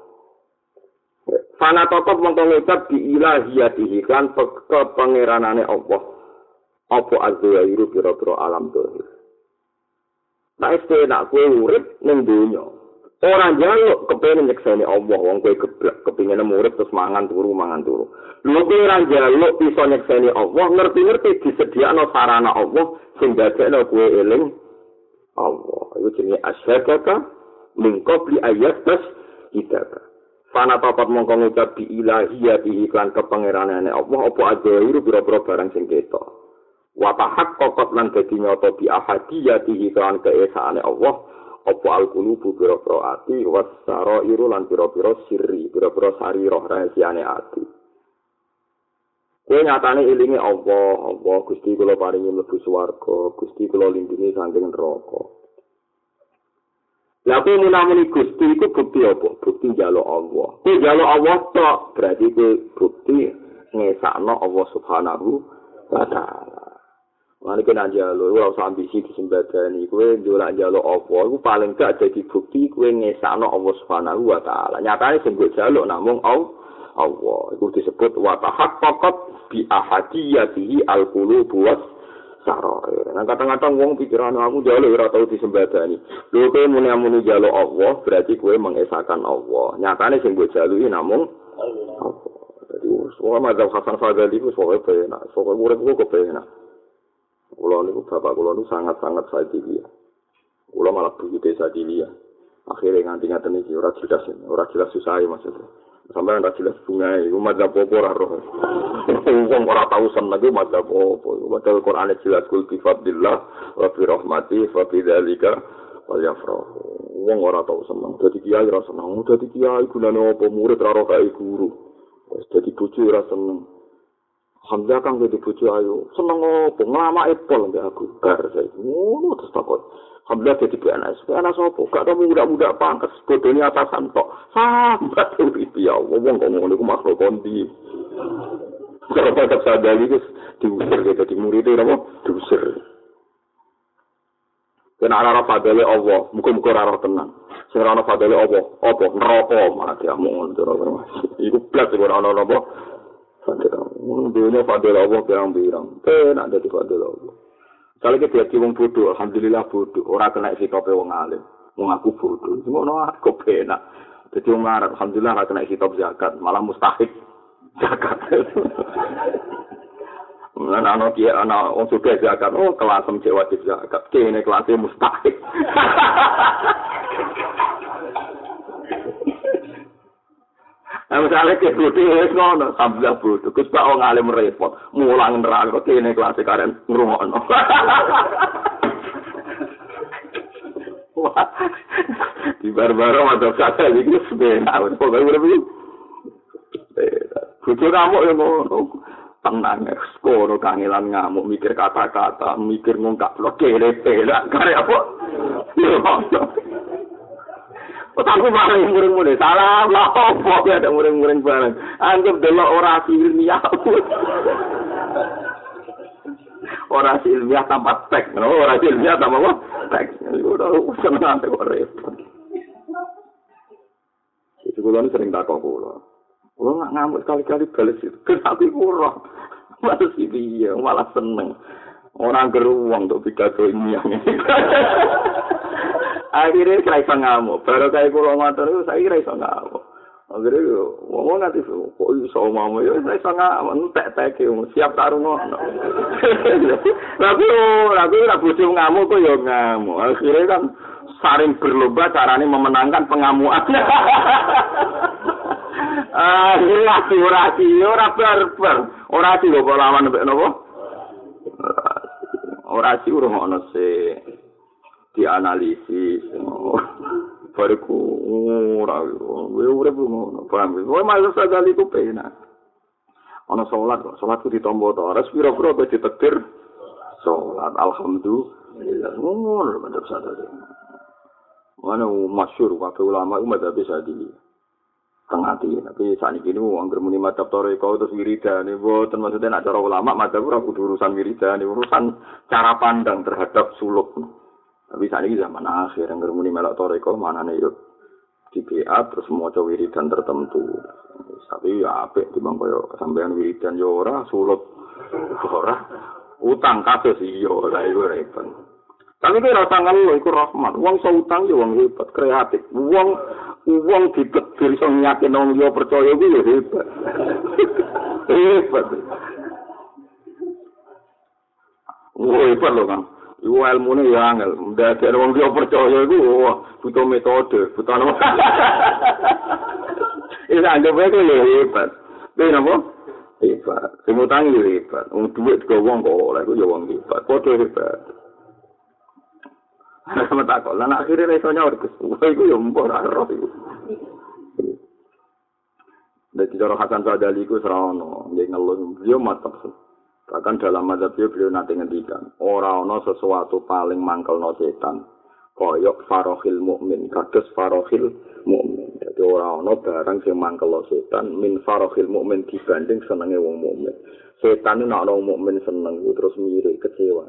S1: Fala tokot mongko ngucap bi ilahiyatihi kelawan kepengeranane Allah. Apa azwairu pira-pira alam dohir. Nah, itu nak kue urip ning dunya. Ora njaluk kepengin nyekseni Allah, wong kowe geblek kepengin urip terus mangan turu mangan turu. Lho kowe ora njaluk iso nyekseni Allah, ngerti-ngerti disediakno sarana Allah sing dadekno kowe eling Allah. Itu jenenge asyhadaka min qabli ayat tas kita. Fana papat mongko ngucap bi ilahiyatihi iklan kepangeranane Allah apa aja iru pira-pira barang sing ketok. Wa tahak kokot lan dadi nyata bi ahadiyatihi kan keesaane Allah apa al-qulubu pira-pira ati wasara iru lan pira-pira sirri pira-pira sari roh rahasiane ati. Kowe nyatane ilinge Allah, Allah Gusti kula paringi mlebu swarga, Gusti kula lindungi saking neraka. Lah kowe munamuni Gusti iku bukti apa? Bukti njaluk Allah. Kowe njaluk Allah tok, berarti kowe bukti ngesakno Allah Subhanahu wa taala. Mane kena njaluk, ora usah ambisi disembadani. Kowe njaluk njaluk Allah iku paling gak jadi bukti kowe ngesakno Allah Subhanahu wa taala. Nyatane sing mbok njaluk namung Allah. Itu disebut wa tahaqqaqat bi ahadiyatihi al-qulubu was sarair. Nah kadang-kadang wong pikiran aku njaluk ora tau disembadani. Lho kowe muni muni njaluk Allah berarti kowe mengesahkan Allah. Nyatane sing mbok jaluki namung Allah. Jadi semua mazhab Hasan Fadali itu soalnya penak, soalnya murid gue kepenak. Kulo niku bapak kulo niku sangat-sangat sadilia. Kulo malah begitu sadilia. Akhirnya nganti ngaten iki ora jelas, ora jelas susah maksudnya. Sampai ora jelas bunga iku madzhab apa ora roh. Wong ora tau seneng iku madzhab apa. Padahal Quran jelas wa bi rahmati fa bi dzalika wal yafrahu. Wong ora tau seneng. Dadi kiai ora seneng. Dadi kiai gunane apa murid ora kae guru. Dadi bojo ora seneng. Alhamdulillah kang dadi bojo ayo. Seneng apa? Ngelamake pol mbek aku. Bar saiki. Ngono terus takut. Alhamdulillah jadi PNS. PNS apa? Gak ada muda-muda pangkas. Bodohnya atasan tok. Sambat urip ya Allah. Wong kok ngono iku makhluk kondi. Kalau tetap sadar itu diusir gitu. Di murid itu apa? Diusir. Kena arah fadale Allah. Muka-muka arah tenang. Sing ana fadale Allah. Apa? Neraka. Mana dia mohon. Iku blas iku ana apa? Fadale Allah. Fadale Allah. Penak dadi fadale Allah. Kalau kita jadi wong bodoh, alhamdulillah bodoh. Orang kena sitope wong alim. Wong aku bodoh. Cuma no aku penak. Jadi wong Arab, alhamdulillah ora kena sitop zakat, malah mustahik zakat. Nah, anak dia anak wong sudah zakat, oh kelas cek wajib zakat. Kene kelasnya mustahik. Nah, misalnya ke bodoh, ya ngono, sambil bodoh. Terus pak orang alim repot, mulang neraka, kene kelas karen ngrungokno. Di bar-baro mata kata iki sebenarnya, pokoknya udah begitu. Bodoh kamu ya ngono. Tenang, skono kangelan ngamuk, mikir kata-kata, mikir ngungkap, lo kere pelak, karya apa? Otakku paling muring-muring. Salah lah opo ya ada muring-muring bareng. Anggap delok orasi ilmiah. orasi ilmiah tanpa teks. No, orasi ilmiah tanpa apa? Teks. Udah seneng kok repot. Itu kulo sering takok kulo. Kulo nggak ngamuk sekali-kali bales itu. Kenapa kurang? Malah sih dia malah seneng. Orang geruang untuk pidato ini Akhirnya saya iso ngamuk. Baru kayak kulo motor itu saya kira iso ngamuk. Akhirnya yo, ngomong nanti kok iso ngamuk ya saya iso ngamuk. Entek tek siap ngono. Tapi tapi ora bojo ngamuk kok yo ngamuk. Akhirnya kan saring berlomba caranya memenangkan pengamuan. Akhirnya orasi, ora barbar. Orasi kok lawan mbek napa? ora sih urung ana se dianalisis bariku ora ora ngono paham we malah sadali ku pena ana salat kok salat ku ditombo to ora pira-pira kok ditektir salat alhamdulillah ngono mantap sadali mana masyur kabeh ulama ku madzhab sadili tengah hati. Tapi saat ini mau angker muni madhab toreko terus wiridan. Ini buatan maksudnya nak cara ulama madhab ora urusan wiridan. Ini urusan cara pandang terhadap suluk. Tapi saat ini zaman akhir angker muni melok toreko mana nih yuk di BA terus mau coba wiridan tertentu. Tapi ya apik di bangko sampean wiridan yo ora suluk ora utang kasus iyo lah itu repot. Tapi kira rasa ngeluh, itu rahmat. Uang seutang ya uang hebat, kreatif. Uang wong ditetir iso nyakin wong liya percaya kuwi ya hebat. hebat. Wah, hebat lho, Kang. Iku ilmune ya angel. Ada wong liya percaya iku butuh metode, butuh apa. Ini anggap aja ya hebat. Ini apa? Hebat. Sing utang ya hebat. Wong duit juga wong kok oleh, itu ya wong hebat. Foto hebat. sama takut. Lan akhirnya iso nyaur Gus. Wah iku yo mbok ora roh iku. Dadi cara Hasan Sadali iku serono, dia ngeluh, dia mantap. Bahkan dalam mazhab dia beliau nanti ngendikan, ora ana sesuatu paling mangkel no setan. Koyok farohil mukmin, kados farohil mukmin. Jadi ora ana barang sing mangkel setan min farohil mukmin dibanding senenge wong mukmin. Setan ini nak mukmin seneng terus mirip kecewa.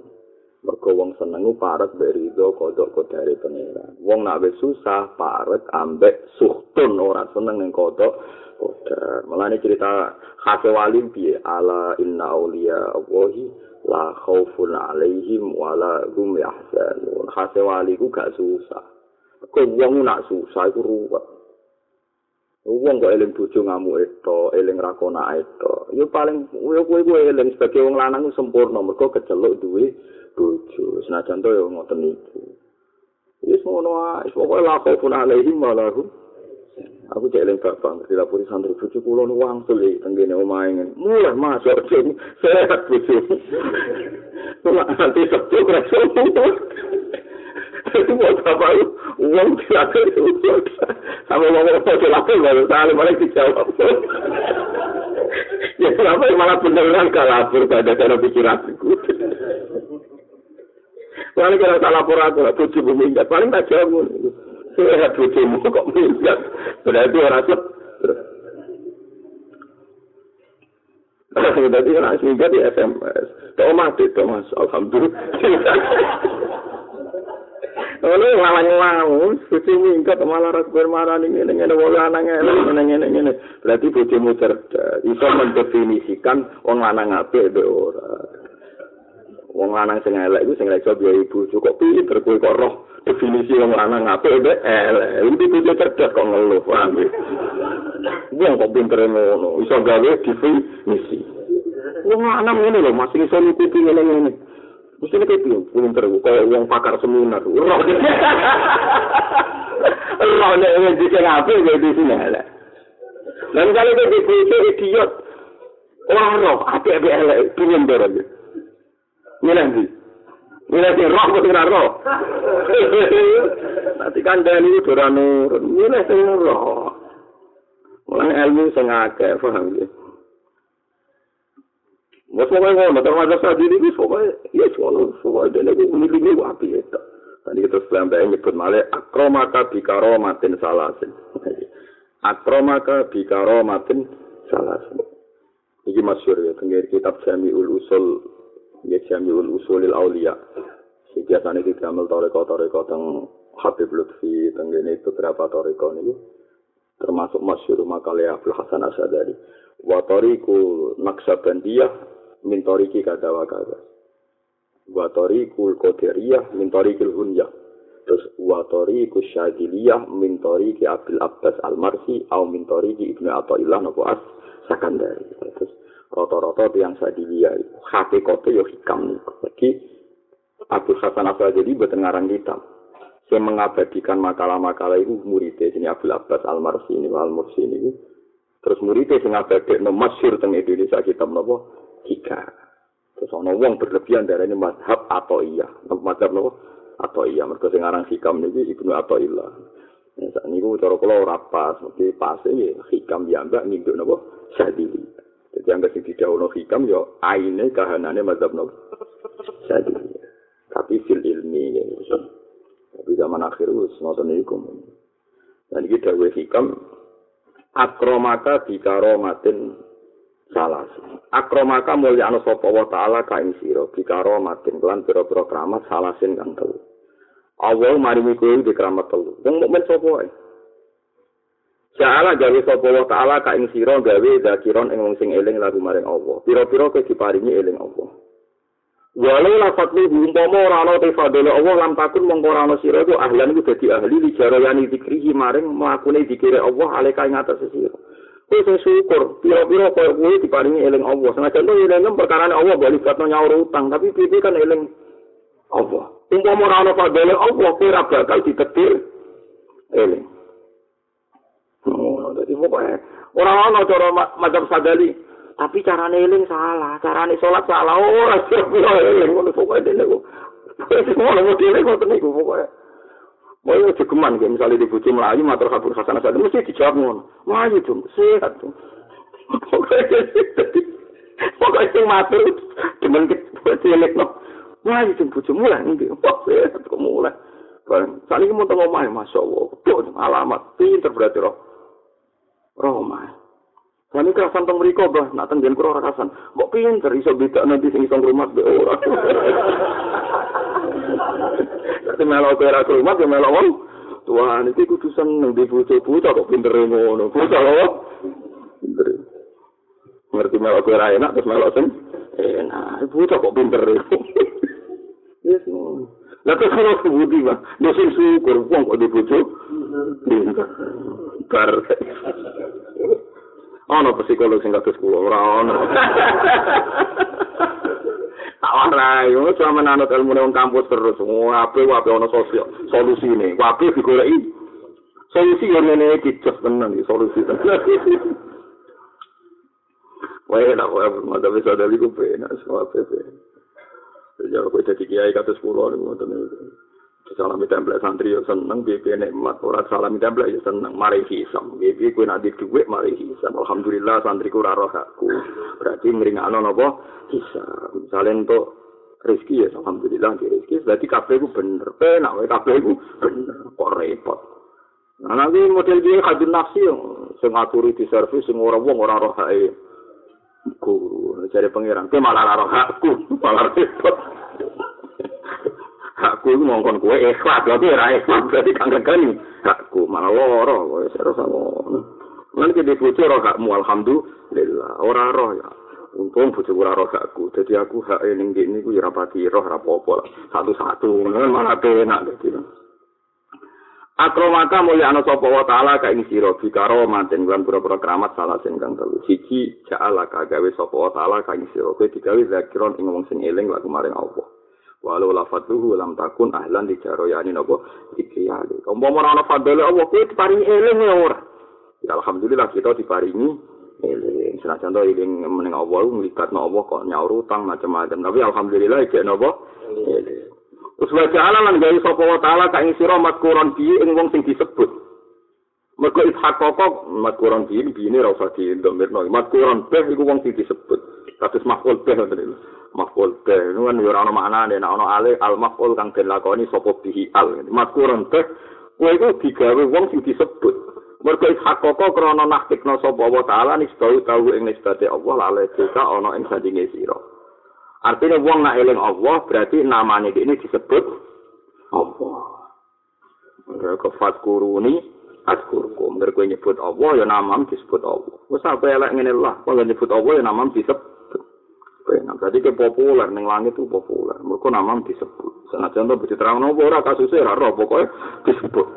S1: Mergo wong seneng ku parek berido kodok kodare pangeran. Wong nak wis susah parek ambek suhtun ora seneng ning kodok kodar. Mulane cerita khase wali piye ala inna auliya Allahi la khaufun alaihim wala hum yahzanun. Khase wali ku gak susah. Kok wong nak susah iku ruwet. Wong kok eling bojo ngamuk eto, eling rakona eto. Yo paling yo kowe kowe eling sebagai wong lanang sempurna mergo keceluk duwe bojo. Senajan to yo ngoten niku. Wis ngono ae, pokoke lapo pun alaihi malahu. Aku cek eling bapak ngerti lapori santri bojo kula nu wangsul iki tenggene omahe ngene. Mulai masuk sing sehat bojo. Kula nanti sabtu kerasa. Itu mau apa itu? Uang tidak ada Sama ngomong apa celaka baru tahu malah dijawab. Ya kenapa malah beneran kalabur pada cara pikiranku. Paling kalau tak lapor aku, lah bojo minggat. Paling tak jawab. Sehat bojomu kok minggat. Berarti orang sep. Tadi kan minggat di SMS. Tuh mati, tuh mas. Alhamdulillah. Ono ngawang-ngawang, bojo minggat malah ras bermarah ini, ini, ini, wong lanang ini, ini, ini, ini. Berarti bojomu cerdas. Iso mendefinisikan wong lanang apik mbek ora. Wong lanang sing elek iku sing iso biaya ibu kok pinter kowe kok roh definisi wong lanang apik mbek elek. Iki kudu cerdas kok ngeluh paham wong kok pinter ngono. Iso gawe definisi. Wong lanang ngene lho masih iso ngikuti ngene ngene Mesti kayak bilang, pinter, kayak uang pakar seminar. Roh, roh, nek yang bisa ngapain, kayak di sini, elek. Dan kalau kayak di sini, idiot. Orang roh, hati-hati elek, elek. Milih ndi? Milih sing roh kok ora roh. Nanti kandhani itu ora nurun. Milih sing roh. Mulane ilmu sing akeh, paham ya? Wes pokoke ngono, terus ada sadi iki pokoke ya sono, pokoke dene ku milih wapi itu. Tadi kita sampai nyebut malah akromaka bikaromatin salasin. akromaka bikaromatin salasin. Iki masyur ya, tenggir kitab Jami'ul Usul ya jamiul usulil aulia. Biasanya di gamel toreko toreko teng Habib Lutfi teng ini beberapa toreko ini termasuk masyur makalnya Abdul Hasan Asadari wa toriku naksabandiyah min toriki kada wa kada wa qadariyah min tariqil hunyah terus wa tariqus syadiliyah min tariqi Abdul Abbas Al-Marsi au min tariqi Ibnu Athaillah napa as sakandari. Terus rata-rata yang sadiliyah hakikate yo hikam iki Abdul Hasan Asadi boten ngarang kitab yang mengabadikan makalah-makalah itu muridnya sini Abdul Abbas Al-Marsi ini Al-Mursi ini terus muridnya sing abadekno masyhur teng Indonesia kitab napa tiga Terus ana wong berlebihan darane mazhab atau iya. Mazhab nopo? Atau iya. Mergo sing aran hikam niki Ibnu Athaillah. Ya sak niku cara kula ora pas, mesti pas iki hikam ya mbak ninduk nopo? Sadili. Jadi yang sing didhawuhno hikam ya aine kahanane mazhab nopo? Sadili. Tapi fil ilmi ya. Tapi zaman akhir wis ngoten niku. Dan iki dawuh hikam akromaka bikaromatin salah akromaka mulya anu sapa wa taala ka ing sira bikaro matin lan pira-pira kramat salasin kang telu Allah maringi kowe di telu wong mukmin sapa wae Ja'ala gawe sapa wa ta'ala ka ing sira gawe zakiron ing wong sing eling lagu maring Allah. Pira-pira kowe diparingi eling Allah. Walau lafat lu umpama ora ana te fadole Allah lam takun mongko ora ana sira iku ahlan iku dadi ahli li jarayani zikrihi maring mlakune dikire Allah aleka ing atas sira. Kowe sing syukur, pira-pira koyo kowe diparingi eling Allah. Senajan to eling perkara Allah bali katno nyaur utang, tapi piye kan eling Allah. Umpama ora ana padane Allah, ora bakal diketir eling. Oh, dadi pokoke ora ana cara macam sadali, tapi carane eling salah, carane salat salah ora sih eling ngono pokoke dene kok. Semua mau dhewe kok niku pokoke. Mau itu geman, kayak misalnya di bucu Melayu, matur kabur khasana saat mesti dijawab ngono. Melayu dong, sehat dong. Pokoknya itu matur, cuman kita cilik no. Melayu dong, bucu mulai, ini. Wah, sehat kok mulai. Saat ini mau tengok main, Masya Allah. Tuh, alamat, pinter berarti roh. Main. Saat ini kerasan tong mereka, bah. Nak tenggen kurang kerasan. Kok pinter, iso beda nanti sing isong rumah, be orang. Dadi melok ora rumah ya melok wong. Tuhan iki kudu seneng di bocah-bocah kok pinter ngono. Bocah lho. Pinter. Ngerti melok ora enak terus melok sing enak. Bocah kok pinter. Lah kok ora budi wae. Yo sing syukur wong kok di bocah. Pinter. Bar. Ono psikolog sing kados kula ora tak warai yo sama nanut ilmu nang kampus terus. Ngape wape ono sosial solusi ini wape digoleki. Solusi yo ngene iki cus tenan iki solusi. Wae lah, wae mata bisa dari ku pena semua pepe. Jadi aku jadi kiai kata sepuluh orang ngoten Salami template santri yo seneng, bibi nikmat. Orang salami template yo seneng, mari hisam. Bibi kue nanti duit, mari hisam. Alhamdulillah santri ku raro aku. Berarti ngeringan nopo hisam. Misalnya untuk rezeki ya, alhamdulillah di rezeki. Berarti kafe ku bener. Penak, wae kafe ku bener. Kok repot. Nah nanti model dia kadun nafsi yang sing ngaturi di servis, sing orang wong orang roh hae. Guru, cari pangeran. Kue malah roh aku, malah repot. Hakku iku mongkon kowe ikhlas lho ora ikhlas berarti kang regani hakku malah loro kowe sero ngono. Lan ki dipucu ro hakmu alhamdulillah. Ora roh ya. Untung bojo ora roh hakku. Dadi aku hak ning kene iku ya rapati roh ora apa-apa satu-satu ngono malah penak dadi Akromaka mulya ana sapa wa taala ka ing sira bikaro manten lan pura-pura keramat salah sing kang telu. Siji ja'ala ka gawe sapa wa taala ka ing sira kowe digawe zakiron ing wong sing eling lagu maring Allah walau lafatuhu lam takun ahlan di jaroyani nopo ikriyali. Umpama ora ana fadhole Allah kuwi diparingi eling ya ora. Alhamdulillah kita diparingi eling. Senajan to eling meneng Allah nglibatno Allah kok nyaur utang macam-macam. Tapi alhamdulillah iki nopo. Terus wa ala lan gawe sapa wa taala ka ing sira matkuron bi ing wong sing disebut. Mergo ishak kok matkuron bi bine ora usah didomirno. Matkuron be iku wong sing disebut. Kados makul be ngoten be itu kan ora ana maknane. Nek ana ale al maf'ul kang den lakoni sapa bihi al. Mazkuran be kowe iku digawe wong sing disebut. Mergo hakoko krana nahtikna sapa wa taala nisbau tau ing nisbate Allah lale desa ana ing sandinge sira. Artinya wong nak eling Allah berarti namanya ini disebut Allah. Mereka fatkuruni askurkum mereka nyebut Allah ya namam disebut Allah. Wes apa elek ngene lah. Kalau nyebut Allah ya namam disebut kepenak. Berarti ke populer ning langit itu populer. Mereka nama disebut. Senajan to diterang nopo ora kasusnya ora roh pokoknya disebut.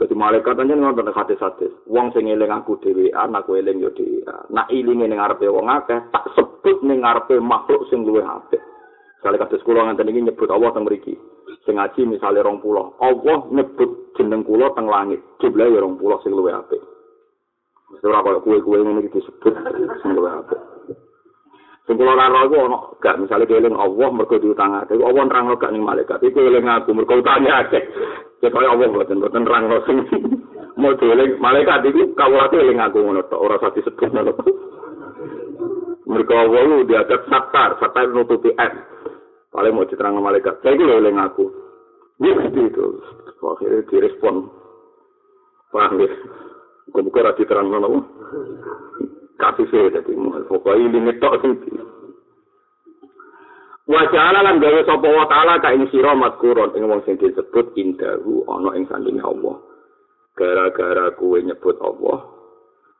S1: Jadi malaikat aja ngotot hati hati. Wong sing eling aku dewi, aku eling yo dewi. Nak ilinge ning ngarepe wong akeh, tak sebut ning ngarepe makhluk sing luwih apik. Sekali kados kula nganten iki nyebut Allah teng mriki. Sing ngaji misale 20. Allah nyebut jeneng kula teng langit. Jumlah ya 20 sing luwih apik. Ora kaya kuwe-kuwe ngene iki disebut sing luwih apik. Sing kula ora roh iku ana gak misale keling Allah mergo diutangake. Allah nerangno gak ning malaikat. Iku eling aku mergo utange akeh. Ya kaya Allah mboten mboten nerangno sing mau dieling malaikat iki kawulate eling aku ngono tok ora usah disebut ngono. Mergo Allah lu diadat satar, satar nutupi M. Paling mau diterangno malaikat. Saya iki eling aku. Ini mesti itu. Akhirnya direspon. Paham ya? Kok bukan rati terang mana? kasus e dadi pokoke ini ngetok sing Wa ja'ala lan gawe sapa wa ta'ala ka ing sira matkuron ing wong sing disebut indahu ana ing sandinge Allah. Gara-gara kuwe nyebut Allah,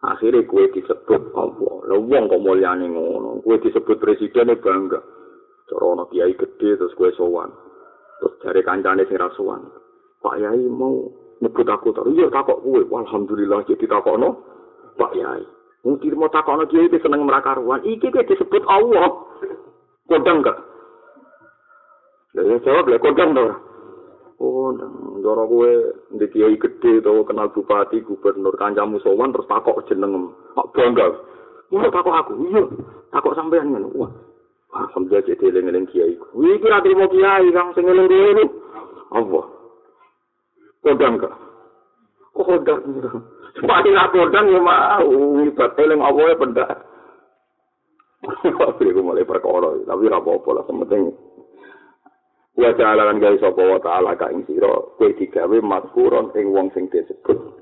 S1: akhirnya kuwe disebut Allah. Lah wong kok mulyane ngono, kuwe disebut presiden bangga. Cara ana kiai gede terus kuwe sowan. Terus jare kancane sing rasuwan. Pak Yai mau nyebut aku terus, iya takok kuwe. Alhamdulillah jadi takokno Pak Yai. Mungkin mau takut anak kiai seneng merakaruan. Iki kayak disebut Allah. Kodang gak? Jadi jawab lah kodang dong. Oh, ndoro kowe di kiai gede to kenal bupati, gubernur, kancamu sowan terus takok jeneng. Mak bangga. Iya takok aku. Iya. Takok sampean ngono. Wah. Alhamdulillah jadi eling-eling kiai. Wih, kira terima kiai kang sing eling dhewe Allah. Kodang gak? Kok kodang? Sepati nak kodang ya mau, ngibat eling apa ya benda. Aku mulai perkara, tapi ora apa-apa lah, penting. Wa ta'ala lan gawe sapa wa ta'ala ka ing sira, kowe digawe makfuron ing wong sing disebut.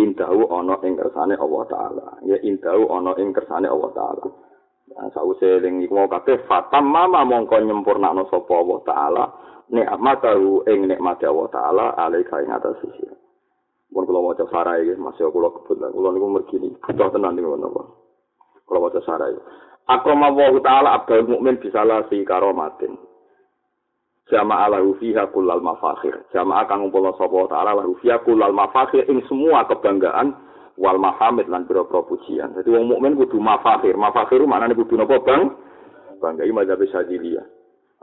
S1: Indahu ana ing kersane Allah taala. Ya indahu ana ing kersane Allah taala. Nah, sause ling iku kabeh fatam mama mongko nyempurnakno sapa Allah taala nikmatahu ing nikmate Allah taala alaika ing atas sisi. Mun kula maca sarai nggih, masih kula kebut. Kula niku mergi butuh tenan niku napa. Kula maca sarai. Akrama wa ta'ala abdul mukmin bisa lasi karomatin. Jama'a lahu fiha kullal mafakhir. Jama'a kang ngumpulna sapa ta'ala lahu fiha kullal mafakhir ing semua kebanggaan wal mahamid lan pira-pira pujian. Dadi wong mukmin kudu mafakhir. Mafakhir maknane kudu napa, Bang? Bangga iki mazhab Syadziliyah.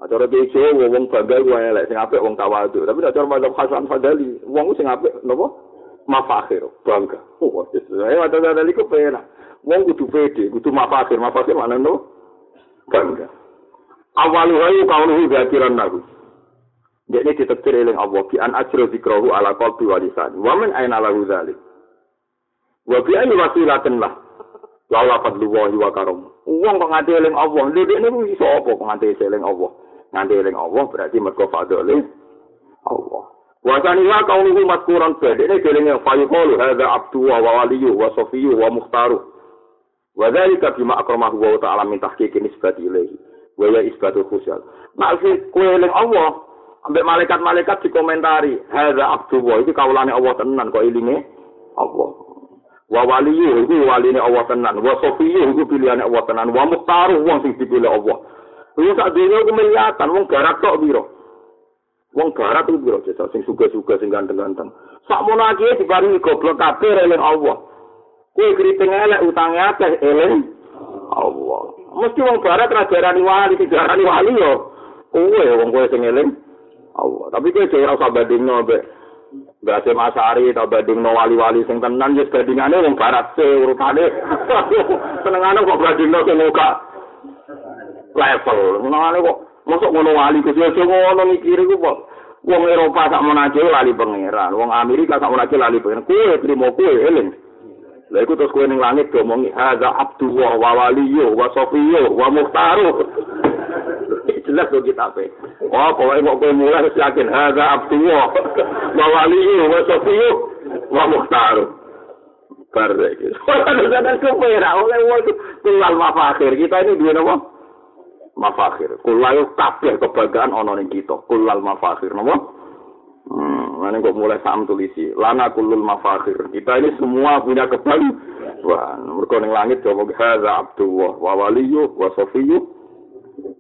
S1: Acara bejo wong bangga ku elek sing apik wong tawadhu. Tapi nek cara mazhab Hasan Fadali, wong sing apik napa? Mafakhir bangga. Oh saya ada ada liku pena wong kudu pede kudu mafakhir mafakhir mana no? Bangga. Awal wayu kaunuhu zakiran nahu. Jadi ditektir eling Allah bi an ajro zikrahu ala qalbi wa lisan wa min aina lahu dzalik wa bi ayi wasilatin lah. Lala fadlullahi wa karam. Wong kok nganti eling Allah. Lho niku iso apa kok nganti eling Allah? Nganti eling Allah berarti mergo fadlile Allah wa kaunuhu matkuran bade ini gelingnya fayuqalu hadza abdu wa waliyu wa safiyu wa mukhtaru. Wa dzalika bima akramahu wa ta'ala min tahqiqi nisbati ilaihi wa ya isbatul khusyal. Maksud kowe eling Allah ambek malaikat-malaikat dikomentari hadza abdu wa iki kawulane Allah tenan kok ilinge Allah. Wa waliyu iku waline Allah tenan, wa safiyu iku pilihane Allah tenan, wa mukhtaru wong sing dipilih Allah. Wong sak dunya ku melihatan wong garak tok piro. Wong barat itu biro jasa, sing suga-suga, sing ganteng-ganteng. Sak mono lagi dibarengi goblok kabeh eling Allah. Kue keriting elek, utangnya akeh eling Allah. Mesti wong barat rajarani wali, dijarani wali yo. Kue wong kue sing eling Allah. Tapi kue jauh rasa bandingno be. Berarti Masari atau bandingno wali-wali sing tenan, just bandingannya wong barat se urutane. Senengane kok bandingno sing muka level. Senengane kok Mosok ngono wali Gusti aja ngono mikir iku kok. Wong Eropa sak menaje lali pangeran, wong Amerika sak menaje lali pangeran. Kuwe trimo kuwe eling. Lha iku terus kuwe ning langit ngomongi hadza abdullah wa waliyyu wa safiyyu wa muhtaru. Jelas kok kita pe. Oh, pokoknya kok kowe mulai wis yakin hadza abdullah wa waliyyu wa safiyyu wa muhtaru. Iki. Kadang-kadang kowe ora oleh wong tunggal mafakhir. Kita ini duwe napa? Mafakhir. Kulayu kabeh kebanggaan ana ning kita. Kulal mafakhir napa? Hmm, mana kok mulai sam tulisi. Lana kulul mafakhir. Kita ini semua punya kebanggaan.
S2: Wah, mergo ning langit coba hadza Abdullah wa waliyyu wa safiyyu.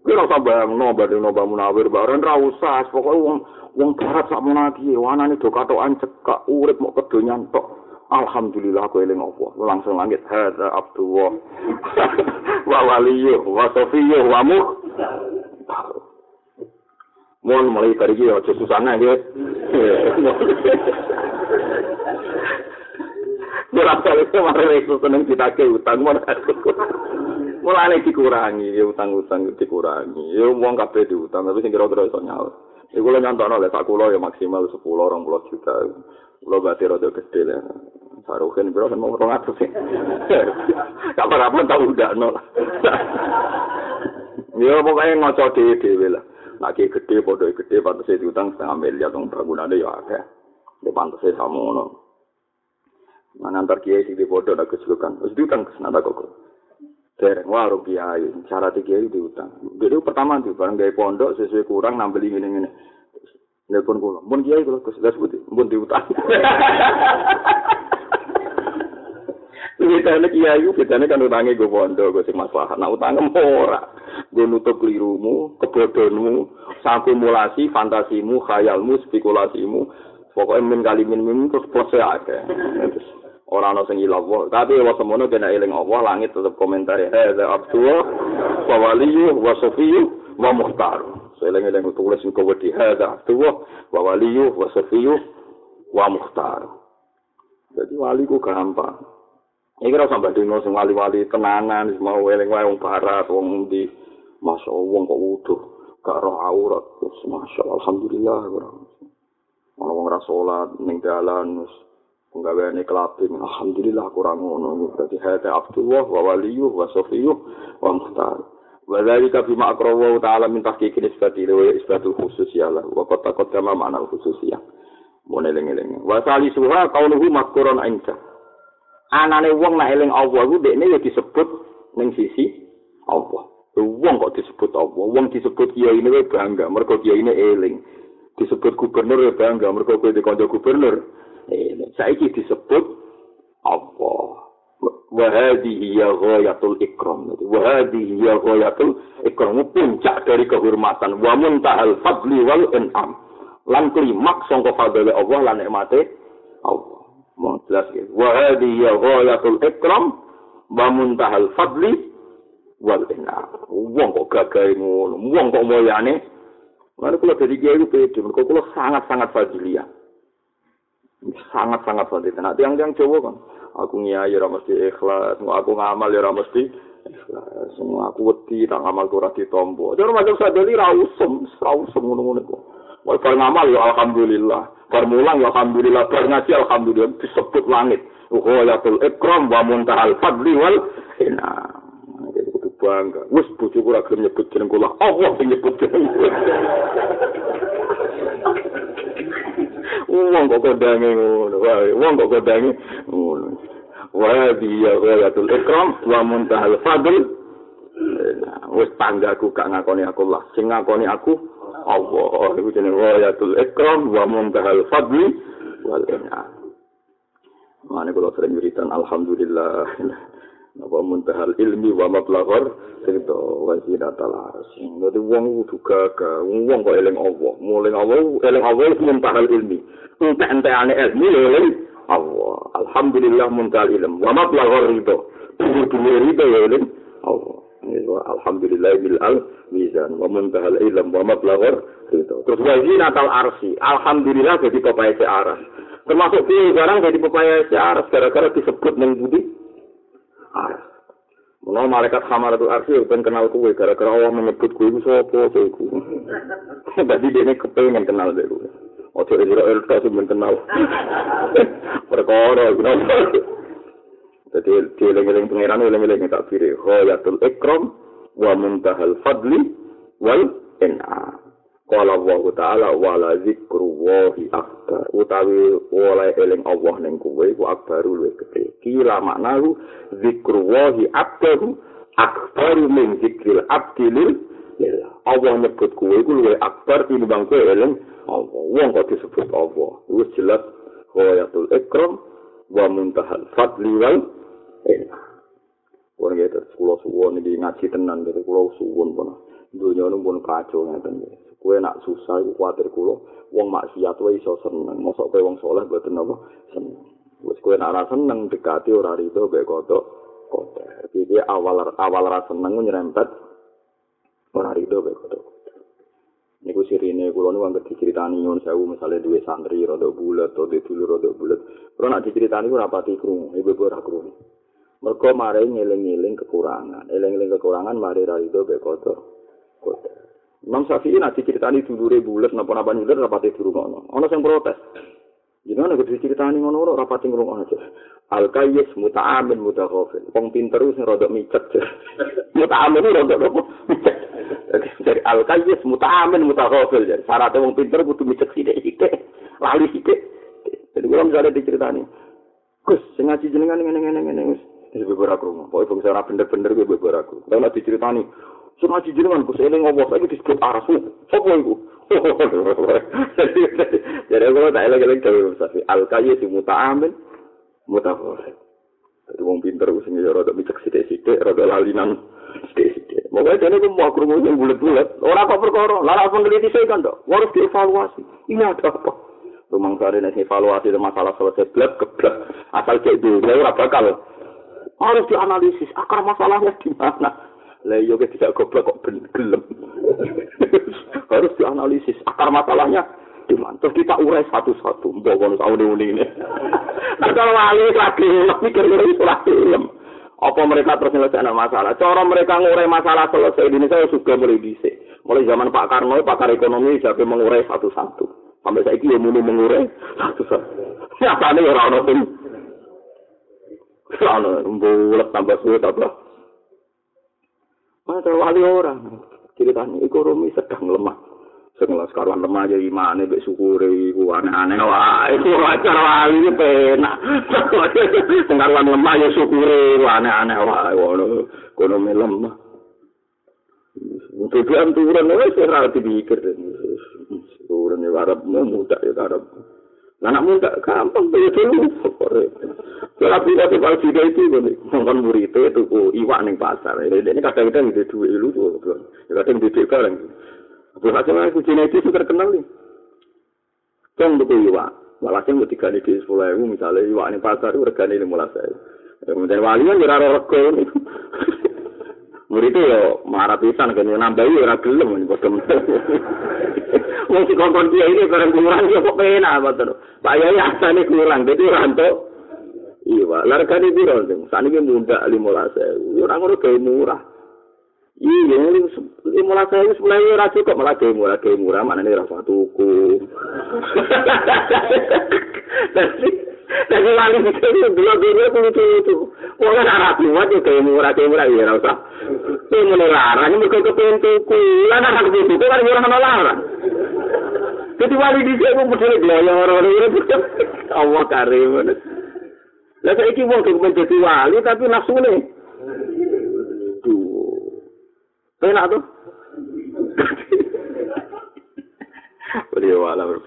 S2: Kira usah bayangno badhe noba munawir bareng ra usah, pokoke wong barat sak menaki wanane do katokan cekak urip mok kedonyan tok. Alhamdulillah aku eling apa? Langsung langit hadza Abdullah wa waliyyu wa safiyyu wa mu. Mohon mulai dari iki aja susana nggih. Ora kali kemarin itu seneng ditake utang mon. Mulane dikurangi, ya utang-utang dikurangi. Ya wong kabeh diutang, tapi sing kira-kira iso nyaur. Iku lho nyontokno lek sak kula ya maksimal 10 20 juta. Kula berarti rada gede lah. Saruhin biro kan mau rong atus sih. Kapan apa tau udah nol. Ya pokoknya ngoco dhewe lah. Lagi gede, bodoh gede, pantasnya diutang setengah miliar, dong bangunannya ya ada. Ya pantasnya sama ngono. Nah, antar kiai sih di bodoh ada kesulitan. Terus diutang ke sana kok. Dereng warung kiai, cara kiai diutang. Jadi pertama tuh barang gaya pondok sesuai kurang nambah ini ini. Nelpon kula, mun kiai kula Gus, lha sebut mun diutang. Bedane kiai ku bedane kan utange go pondok go sing masalah. Nah utang ora. Go nutup klirumu, kebodohanmu, simulasi, fantasimu, khayalmu, spekulasimu. Pokoknya min kali min min terus pose akeh. Ora ana sing ilang Tapi wa semono kena eling Allah langit tetep komentar ya. Hadza Abdullah wa waliyyu wa safiyyu wa muhtar. Seleng-eleng tulis sing kewedi hadza Abdullah wa waliyyu wa safiyyu wa muhtar. Jadi wali ku gampang. Iki ora sampe dino sing wali-wali tenanan mau eling wae wong barat wong di Masya Allah kok wuduh. Gak roh aurat terus Masya Allah Alhamdulillah ora ono wong ra salat ning dalan wis penggaweane kelabing. Alhamdulillah kurang ngono. Berarti hada Abdullah wa waliyyu wa safiyyu wa muhtar wa dzalika bima aqrawa ta'ala min tahqiqi nisbati wa isbatul khususiyah wa qad taqaddama ma'na khususiyah mun eling-eling wa salisuha qauluhu mazkurun inda anane wong nek eling Allah iku dekne ya disebut ning sisi Allah. Wong kok disebut Allah, wong disebut kiai ini bangga mergo kiai ini eling. Disebut gubernur ya bangga mergo kowe dikonco gubernur. Eling. Saiki disebut Allah. Wa hadhihi ya ghayatul ikram. Wa hadhihi ya ghayatul ikram puncak dari kehormatan wa muntahal fadli wal in'am. Lan klimaks sangka fadhile Allah lan nikmate Allah. Mau jelas ya. Wa hadhihi ghayatul ikram wa muntahal fadli wal inna. Wong kok gagahe ngono, wong kok moyane. Mana kula dari kiai itu pede, mereka kula sangat-sangat fadilia. Sangat-sangat fadilia. Nah, tiang-tiang Jawa kan, aku ngiyai ora mesti ikhlas, aku ngamal ya ora mesti ikhlas. Semua aku wedi, tak ngamal ora ditompo. Jadi macam sadeli ra usum, ra usum ngono-ngono kok. Wal ngamal ya alhamdulillah. Permulang ya alhamdulillah, bar ngaji alhamdulillah disebut langit. Ghayatul ikram wa muntahal fadli wal ina. Jadi kudu bangga. Wis bojoku ora gelem nyebut jeneng kula. Allah sing nyebut jeneng. Wong kok kondange ngono. Wong kok kondange ngono. Wa ya ghayatul ikram wa muntahal fadl. Wis tanggaku gak ngakoni aku lah. Sing ngakoni aku Allah iku jenenge wayatul ikram wa muntahal fadli wal in'am. Mane kula sering wiridan alhamdulillah. Napa muntahal ilmi wa mablaghar sirta wa zinatal arsy. Dadi wong kudu gagah, wong kok eling Allah. Muling Allah, eling Allah muntahal ilmi. Entek-entekane ilmu eling Allah. Alhamdulillah muntahal ilm wa mablaghar ridho. Dhuwur-dhuwur ridho eling Allah. Alhamdulillah bil al mizan wa muntahal ilm wa mablaghar gitu. Terus wa zinatal arsi. Alhamdulillah jadi pepaya si aras. Termasuk piye sekarang jadi pepaya si aras gara-gara disebut nang budi aras. Menawa malaikat hamalatul arsi ben kenal kuwe gara-gara Allah menyebut kuwe sapa to iku. Dadi dene kepengen kenal dhewe kuwe. Ojo Israel tok sing kenal. Perkara iku. Jadi dieling-eling pangeran eling-eling tak kiri. Ghayatul ikram wa muntahal fadli wal in'am. Qala Allah Ta'ala wala zikru wahi akbar. Utawi wala eling Allah ning kuwe ku akbaru luwih gedhe. Kila maknahu zikru wahi akbaru akbaru min zikril abdilil lillah. Allah nyebut kuwe ku luwih akbar tinimbang kuwe eling Allah. Wong kok disebut Allah. Wis jelas ghayatul ikram wa muntahal fadli wal enak. Pun gitu, kulo suwon iki ngaji tenan gitu, kulo suwon pun. Dunia pun kacau ngeten. Kue nak susah, iku kuatir kulo. Wong maksiat wae iso seneng. Mosok kowe wong soleh boten apa seneng. Wis kowe nak ora seneng dekati ora rido mbek kodok kotor. Jadi awal awal ra seneng nyerempet ora rido mbek kodok. Niku sirine kula niku anggere diceritani nyuwun sewu misale duwe santri rada bulet atau duwe dulur rada bulet. Kula nak diceritani ora pati krungu, ibu ora krungu. Mergo mare ngeling-eling kekurangan, eling-eling kekurangan mare ra rido mbek kodok kotor. Imam Syafi'i nak diceritani dulure bulet napa-napa nyulir ra pati dirungono. Ana sing protes. Gimana nek diceritani ngono ora rapati ngrungokno aja. Al kayyis muta'amin mutaghafil. Wong pinter wis rada micet. muta'amin rada apa? Micet. Dari al kayyis muta'amin mutaghafil. Jadi syaratnya wong pinter kudu micet sithik-sithik. Lali sithik. Jadi kula misalnya diceritani. Gus, sing ngaji jenengan ngene-ngene ngene wis. Wis beberapa krungu. Pokoke bangsa ora bener-bener gue beberapa. Lah diceritani. Sing ngaji jenengan Gus eling ngopo saiki disebut arasu. Sopo iku? Jadi kalau tak elok-elok dari Safi, al-kaya si muta'amin, muta'amin. Jadi wong pinter sing ya rada micek sithik-sithik, rada lalinan sithik-sithik. Moga jane ku mau krungu sing bulet-bulet. Ora apa perkara, lara peneliti saya kan dok. Harus dievaluasi. Ini ada apa? Rumang sare nek evaluasi masalah selesai blek keblek. Asal kayak dulu, ora bakal. Harus dianalisis akar masalahnya di mana. Lah yo tidak goblok kok gelem. Harus dianalisis akar masalahnya di mana. Terus kita urai satu-satu. Mbok kono saune ini. Nah kalau wali lagi itu lagi Apa mereka terus menyelesaikan masalah? Cara mereka ngurai masalah selesai Indonesia sudah mulai dhisik. Mulai zaman Pak Karno, pakar ekonomi sampai mengurai satu-satu. Sampai saya ini mulai mengurai satu-satu. Nyatanya ya orang-orang sing Ono bulat tambah sulit apa? Masa wali orang ceritanya ekonomi sedang lemah. Setelah sekarang lemah aja imane mbek syukure iku aneh-aneh wae. Iku wajar wali iki penak. Sekarang lemah ya syukure aneh-aneh wae ngono. Ekonomi lemah. Tujuan turun wis ora dipikir. Turun ya arep muda ya arep. Anak muda gampang tuh dulu. Kalau tidak tuh kalau tidak itu, nonton murid itu itu iwak neng pasar. Ini kadang-kadang di dua ilu tuh, kadang di tiga orang. Berhasil aku genetis itu terkenal nih. Cong tuh iwak. Walhasil mau tiga di sepuluh ribu, misalnya iwak neng pasar itu regane lima belas ribu. Kemudian wali kan jurah rego nih. Murid ya marah pisan kan nambahi ora gelem bodoh. Wong si kongkon dia ini barang kurang ya kok penak boten. Pak Yai asane kurang dadi ora entuk. Iya, largane piro sing saniki muda 15.000. Ya ora ngono gawe murah. Iya, lima belas ribu sebelah ora cukup malah gawe murah, gawe murah mana nih rasa tuku. Tapi wali itu dulu dulu itu itu. Wong kan arah kuat ya kayak murah kayak murah ya rasa. Ini melarang ini mereka kepengen tuku. Lah nak aku tuku kan murah larang. Jadi wali di sini pun betul gloyo orang ini. Allah karim. Lah saya wong kepengen jadi wali tapi nafsu nih. Tuh. Penak tuh. Beliau alam